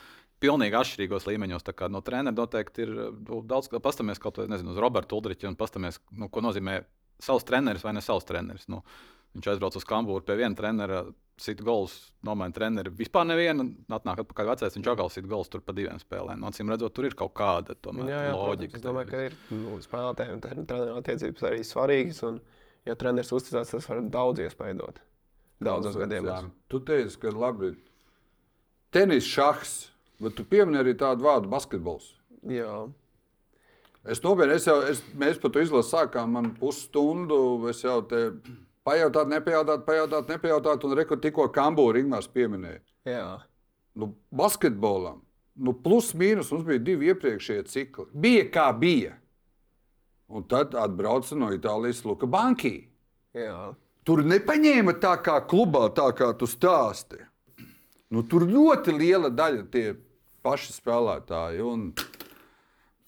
pilnīgi atšķirīgos līmeņos. No treneru noteikti ir nu, daudz, kas pastāmies kaut ko nezinu, uz Roberta Ulriča un pastāmies, nu, ko nozīmē savs treneris vai ne savs treneris. Nu, viņš aizbrauca uz Kambūru pie viena trenera, sita gols, nomaina treneri. Vispār nevienu, un atnāk atpakaļ vecais, viņš atkal sita gols tur pa diviem spēlēm. Nu, acīm redzot, tur ir kaut kāda tomēr, Jā, jā, loģika. protams, es domāju, ka ir nu, spēlētājiem un treneru attiecības arī svarīgas. Un, ja treneris uzticās, tas var daudz iespējot. Daudzos gadījumos. Tu teici, ka labi. Tenis, šachs, bet tu piemini arī tādu vārdu basketbols. Jā. Es nopietni, es jau, es, mēs par to izlasu sākām, man pusstundu, es jau te pajautāt, nepajautāt, pajautāt, nepajautāt, un rekur tikko Kambūra Ingmārs pieminēja. Jā. Nu, basketbolam, nu, plus mīnus mums bija divi iepriekšējie cikli. Bija kā bija. Un tad atbrauca no Itālijas Luka Banki. Jā. Tur nepaņēma tā kā klubā, tā kā tu stāsti. Nu, tur ļoti liela daļa tie paši spēlētāji. Un...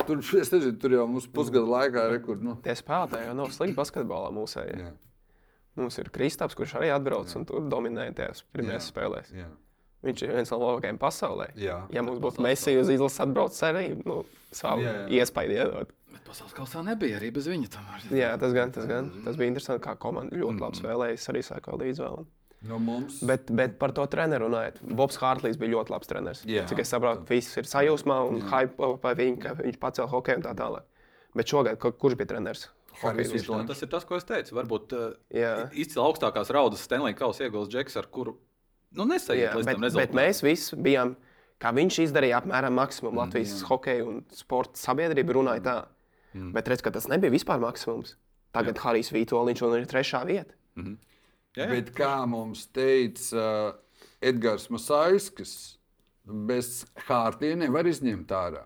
Tur, nezinu, tur jau mums pusgada laikā rekords. Nu, Tie spēlētāji jau nav slikti basketbolā mūsējā. Jā, Mums ir Kristaps, kurš arī atbrauc un tur dominē tajās pirmajās Jā. spēlēs. jā, Viņš ir viens no labākajiem pasaulē. jā. Ja mums būtu Messi uz izlases atbraucis arī, nu, savu Jā, jā. iespēju iedot. Bet pasaules kausā nebija arī bez viņa. Tomēr. Jā, tas gan, tas gan. Tas bija interesanti, kā komanda ļoti Mm. labi spēlēja. Es arī sāku līdzi vēl. No mums. Bet, bet par to treneru runājot, Bobs Hārtlīs bija ļoti labs treneris. Jā. Cik es saprotu, viss ir sajūsmā un hype par viņu, ka viņš pacēla hokeju un tā tālāk. Bet šogad, ku- kurš bija treneris? Hokeja Vitlants. Nu, tas ir tas, ko es teicu. Varbūt uh, Jā. izcili augstākās raudas Stanley Kausa ieguldījums Džeks, ar kuru nu, nesaiet Jā, līdz bet, tam bet rezultātam. mēs visi bijām, kā viņš izdarīja, apmēram maksimumu Mm, Latvijas hokeja un sporta sabiedrība runāja tā. Mm. Bet redz, ka tas nebija vispār maksimums. Tagad Harijs Vitoļņš un ir trešā vieta. Jā, jā. Bet kā mums teica uh, Edgars Masaiskis, bez hārtiem nevar izņemt ārā.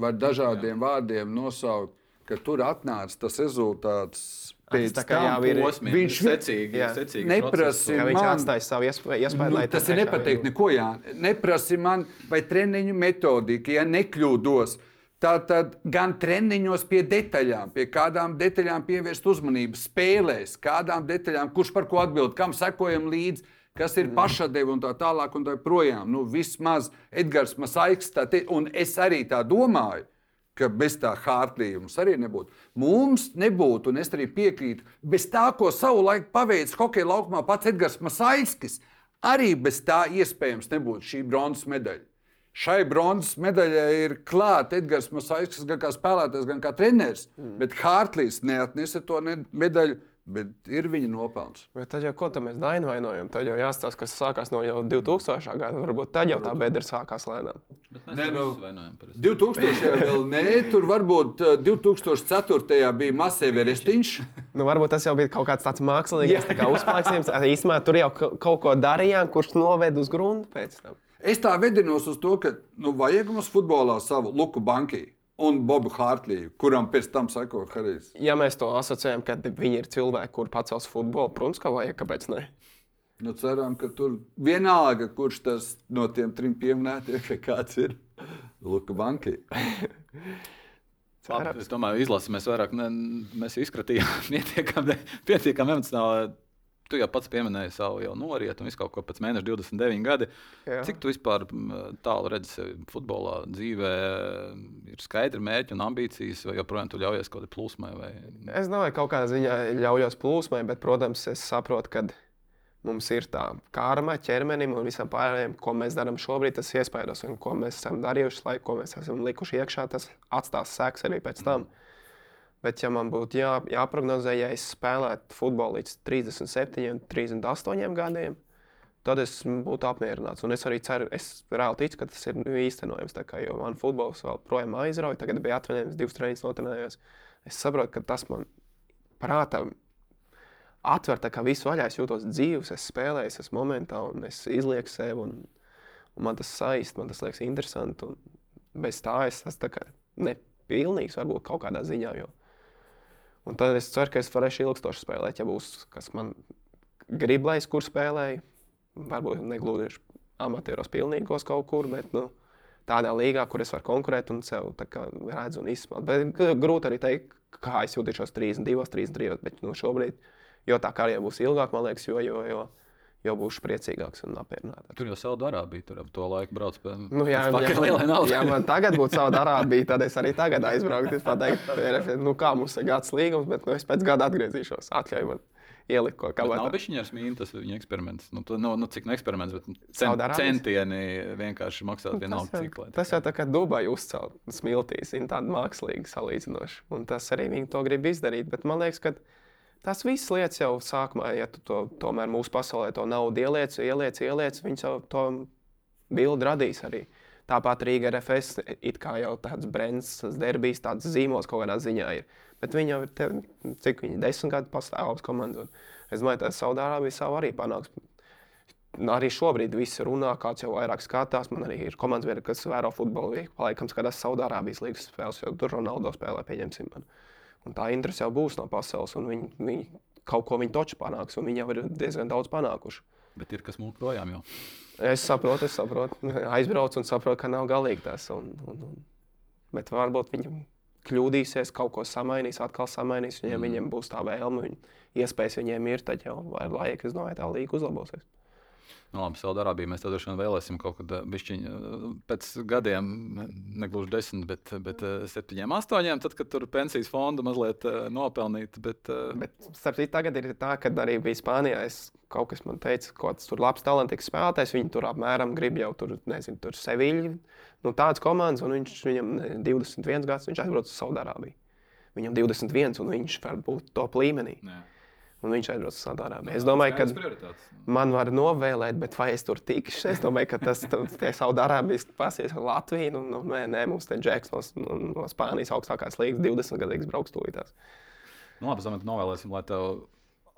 Var dažādiem vārdiem nosaukt, ka tur atnāca tas rezultāts. Pēc tā kā tam jau ir- Posmiem, viņš secīgi, Jā. secīgi neprasa Ka viņš man- atstāja savu iespēju, iespēju Nu, tas ir nepateikt neko, jā. Neprasi man, vai treniņu metodika, ja nekļūdos. Tātad gan treniņos pie detaļām, pie kādām detaļām pievērst uzmanību, spēlēs, kādām detaļām, kurš par ko atbild, kam sekojam līdzi, kas ir pašadeva un tā tālāk un tā projām. Nu, vismaz Edgars Masaiks, tā te, un es arī tā domāju, ka bez tā hārtlījuma arī nebūtu. Mums nebūtu, un es arī piekrītu, bez tā, ko savulaik paveicis hokeja laukumā pats Edgars Masaiskis, arī bez tā iespējams nebūtu šī bronzas medaļa. Šai bronzas medaļai ir klāta Edgars Masaiskis gan kā spēlētājs, gan kā treneris, mm. bet Hārtlīs neatnesa to medaļu, bet ir viņa nopelns. Bet tad jau ko tam mēs dainvainojam? Tad jau jāstāsta, kas sākās no jau 2000. gada. Varbūt tad jau tā bedra sākās lēnām. Nē, ne, nu- vainojam par to. 2000. vēl nē, tur varbūt uh, 2004. bija Masēverestīns. Nu, varbūt tas jau bija kaut kāds tāds mākslīgs tā kā uzplaiksnījums. Īsumā tur jau ka- kaut ko darījām, kurš noved uz gruntu pēc tam. Es tā vedinos uz to, ka nu, vajag mums futbolā savu Luku Banki un Bobu Hārtlīju, kuram pēc tam seko Harijs. Ja mēs to asociējam, ka viņi ir cilvēki, kuriem pacels futbolu, protams, ka vajag, kāpēc ne? Nu, ceram, ka tur vienalga, kurš tas no tiem trim pieminētiem, kāds ir Luka Banki. Labi, es domāju, izlasi mēs vairāk ne, mēs izskatījām pietiekami pietiekam emocionāli. Tu jau pats pieminēji savu jau norietu un visu kaut ko pēc mēneša 29 gadi. Jā. Cik tu vispār tālu redzi sevi futbolā, dzīvē? Ir skaidri mērķi un ambīcijas, vai joprojām tu ļaujies kaut kādai plūsmai? Vai... Es domāju, ka kaut kādā ziņā ļaujos plūsmai, bet, protams, es saprotu, ka mums ir tā karma ķermenim un visam pārējiem, ko mēs darām šobrīd, tas iespaidos, un ko mēs esam darījuši, lai ko mēs esam likuši iekšā, tas atstās sēks arī pēc tam. Bet, ja man būtu jā, jāprognozē, ja es spēlētu futbolu līdz 37, 38 gadiem, tad es būtu apmierināts. Un es arī ceru, es reāli ticu, ka tas ir īstenojams. tā Kā, jo man futbols vēl projām aizrauja, tagad bija atvaļinājums, divas treniņas notrenējos. Es saprotu, ka tas man prātā atver visu vaļā. Es jūtos dzīves, es spēlēju, es esmu momentā, un es izlieku sevi. Un, un man tas saist, man tas liekas interesanti. Un bez tā es esmu nepilnīgs, varbūt kaut kādā ziņā. Jo. Un tad es ceru, ka es varēšu ilgstoši spēlēt, ja būs kas man grib, lai es kur spēlēju. Varbūt ne gluži amatieros pilnīgos kaut kur, bet nu, tādā līgā, kur es varu konkurēt un sev redzu un izsmelt. Bet grūti arī teikt, kā es jutīšos 32, 33, bet nu, šobrīd, jo tā karjera būs ilgāka, man liekas, jo, jo, jo, jo būšu priecīgāks un apmierinātāks. Tur jau Saudārābija tur ap to laiku brauc pie Nu, jā, ja, lielai naudai. ja man tagad būtu savu darābiju, tad es arī tagad aizbrauktu. Es pateiktu, nu kā mums ir gads līgums, bet nu, es pēc gada atgriezīšos. Atļauj man ielikt kaut kā Bet Nav tādu. bijis viņa smīna, tas viņa eksperiments. Nu, tu, nu, nu, cik ne eksperiments, bet cen, Saudārābijas? centieni vienkārši maksāt vienalga, Tas jau, cik lai. tas jau tā kā Dubai uzcelt smiltīs, viņa tāda mākslīga salīdzinoši. Un tas arī viņi to grib izdarīt. Bet man liekas, ka tās visas lietas jau sākumā, ja tu to tomēr mūsu pasaulē to naudu ieliec, ieliec, ieliec, viņi jau to bildi radīs arī. Tāpat Rīga RFS kā jau tāds brands, tas derbijs, tāds zīmols kaut kādā ziņā ir. Bet viņi jau ir, te, cik viņi desmit gadu pastāv komandu. Un Es domāju, ka Saudārābija savu arī panāks. Arī šobrīd viss runā, kāds jau vairāk skatās. Man arī ir komandas biedri, kas vēro futbolu. Laikam skatās Saudārābijas līnijas spēles, jo tur Ronaldo spēlē, pieņemsim. Man. Un tā interese jau būs no pasaules, un viņi, viņi kaut ko viņi toču panāks, un viņi jau ir diezgan daudz panākuši. Bet ir kas mūžā projām jau. Es saprotu, es saprotu. Aizbraucu un saprotu, ka nav galīgi tas. Un, un, un. Bet varbūt viņi kļūdīsies, kaut ko samainīs, atkal samainīs. Viņiem, mm. viņiem būs tā vēlme, viņi, iespējas viņiem ir, tad jau ar laiku, es domāju, tā līnija uzlabosies. Nu, labi, Saudārābija mēs droši vien vēlēsim kaut kad bišķiņ, pēc gadiem, negluži desmit, bet, bet septiņiem, astoņiem, tad, kad tur pensijas fonda mazliet nopelnīt. Bet, bet starp citu, tagad ir tā, ka arī bija Spānijā. Es, kaut kas man teica, ka tas tur labs talantīgs spēlētājs. Viņi tur apmēram grib jau tur, nezinu, tur Seviļu. Nu, tāds komandas, un viņš, viņam 21 gads, viņš aizbrauc uz Saudārābiju. Viņam 21, un viņš var būt top līmenī. Jā un viņš aizbrauc uz Saudārābiju. Es domāju, ka man var novēlēt, bet vai es tur tikšu? Es domāju, ka tas Saudārābijas pasies ar Latviju. Nu, nu, nē, nē, mums te Džeks no, no Spānijas augstākās līnijas 20 gadīgs brauks tūlītās. Nu, labi, Zamet, novēlēsim, lai tev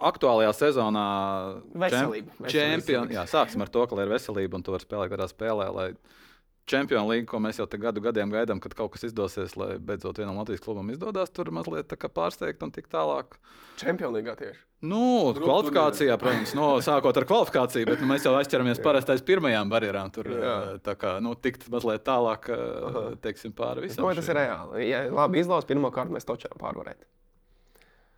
aktuālajā sezonā veselība. Čempion, jā, sāksim ar to, ka ir veselība un tu vari spēlēt kādā spēlē. Lai Čempionu līniju, ko mēs jau gadu gadiem gaidām, kad kaut kas izdosies, lai beidzot vienam Latvijas klubam izdodas tur mazliet pārsteigt un tik tālāk. Čempionu līgā tieši. Nu, Grupu kvalifikācijā, protams, no, sākot ar kvalifikāciju, bet nu, mēs jau aizķeramies parastais pirmajām barjerām. Tur Jā. tā kā nu, tikt mazliet tālāk, teiksim, pāri visam. Nu, tas ir reāli. Ja labi izlauzt, pirmā kārta mēs točām pārvarēt.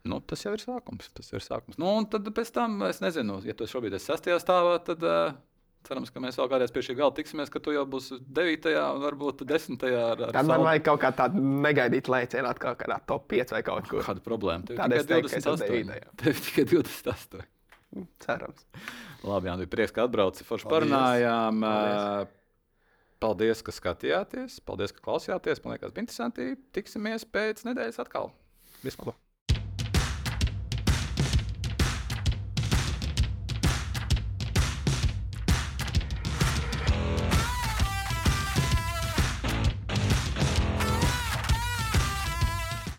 Nu, tas jau ir sākums. Tas ir sākums. Nu, un tad pēc tam, es nezinu, ja tu šobrīd esi sastajā stāvā, tad. Uh, Cerams, ka mēs vēl kādreiz pie šī gala tiksimies, ka tu jau būsi 9. un varbūt 10. Ar, ar Tad man savu... vajag kaut kā tādu negaidīt lēcienu, kaut kādā top 5 vai kaut kur. Kāda problēma? Tev Tāda tikai 28. Tev tikai 28. Cerams. Labi, Jānis, prieks, ka atbrauci. Forši parunājām. Paldies. Paldies, ka skatījāties. Paldies, ka klausījāties. Man liekas, bija interesanti. Tiksimies pēc nedēļas atkal. Vispār.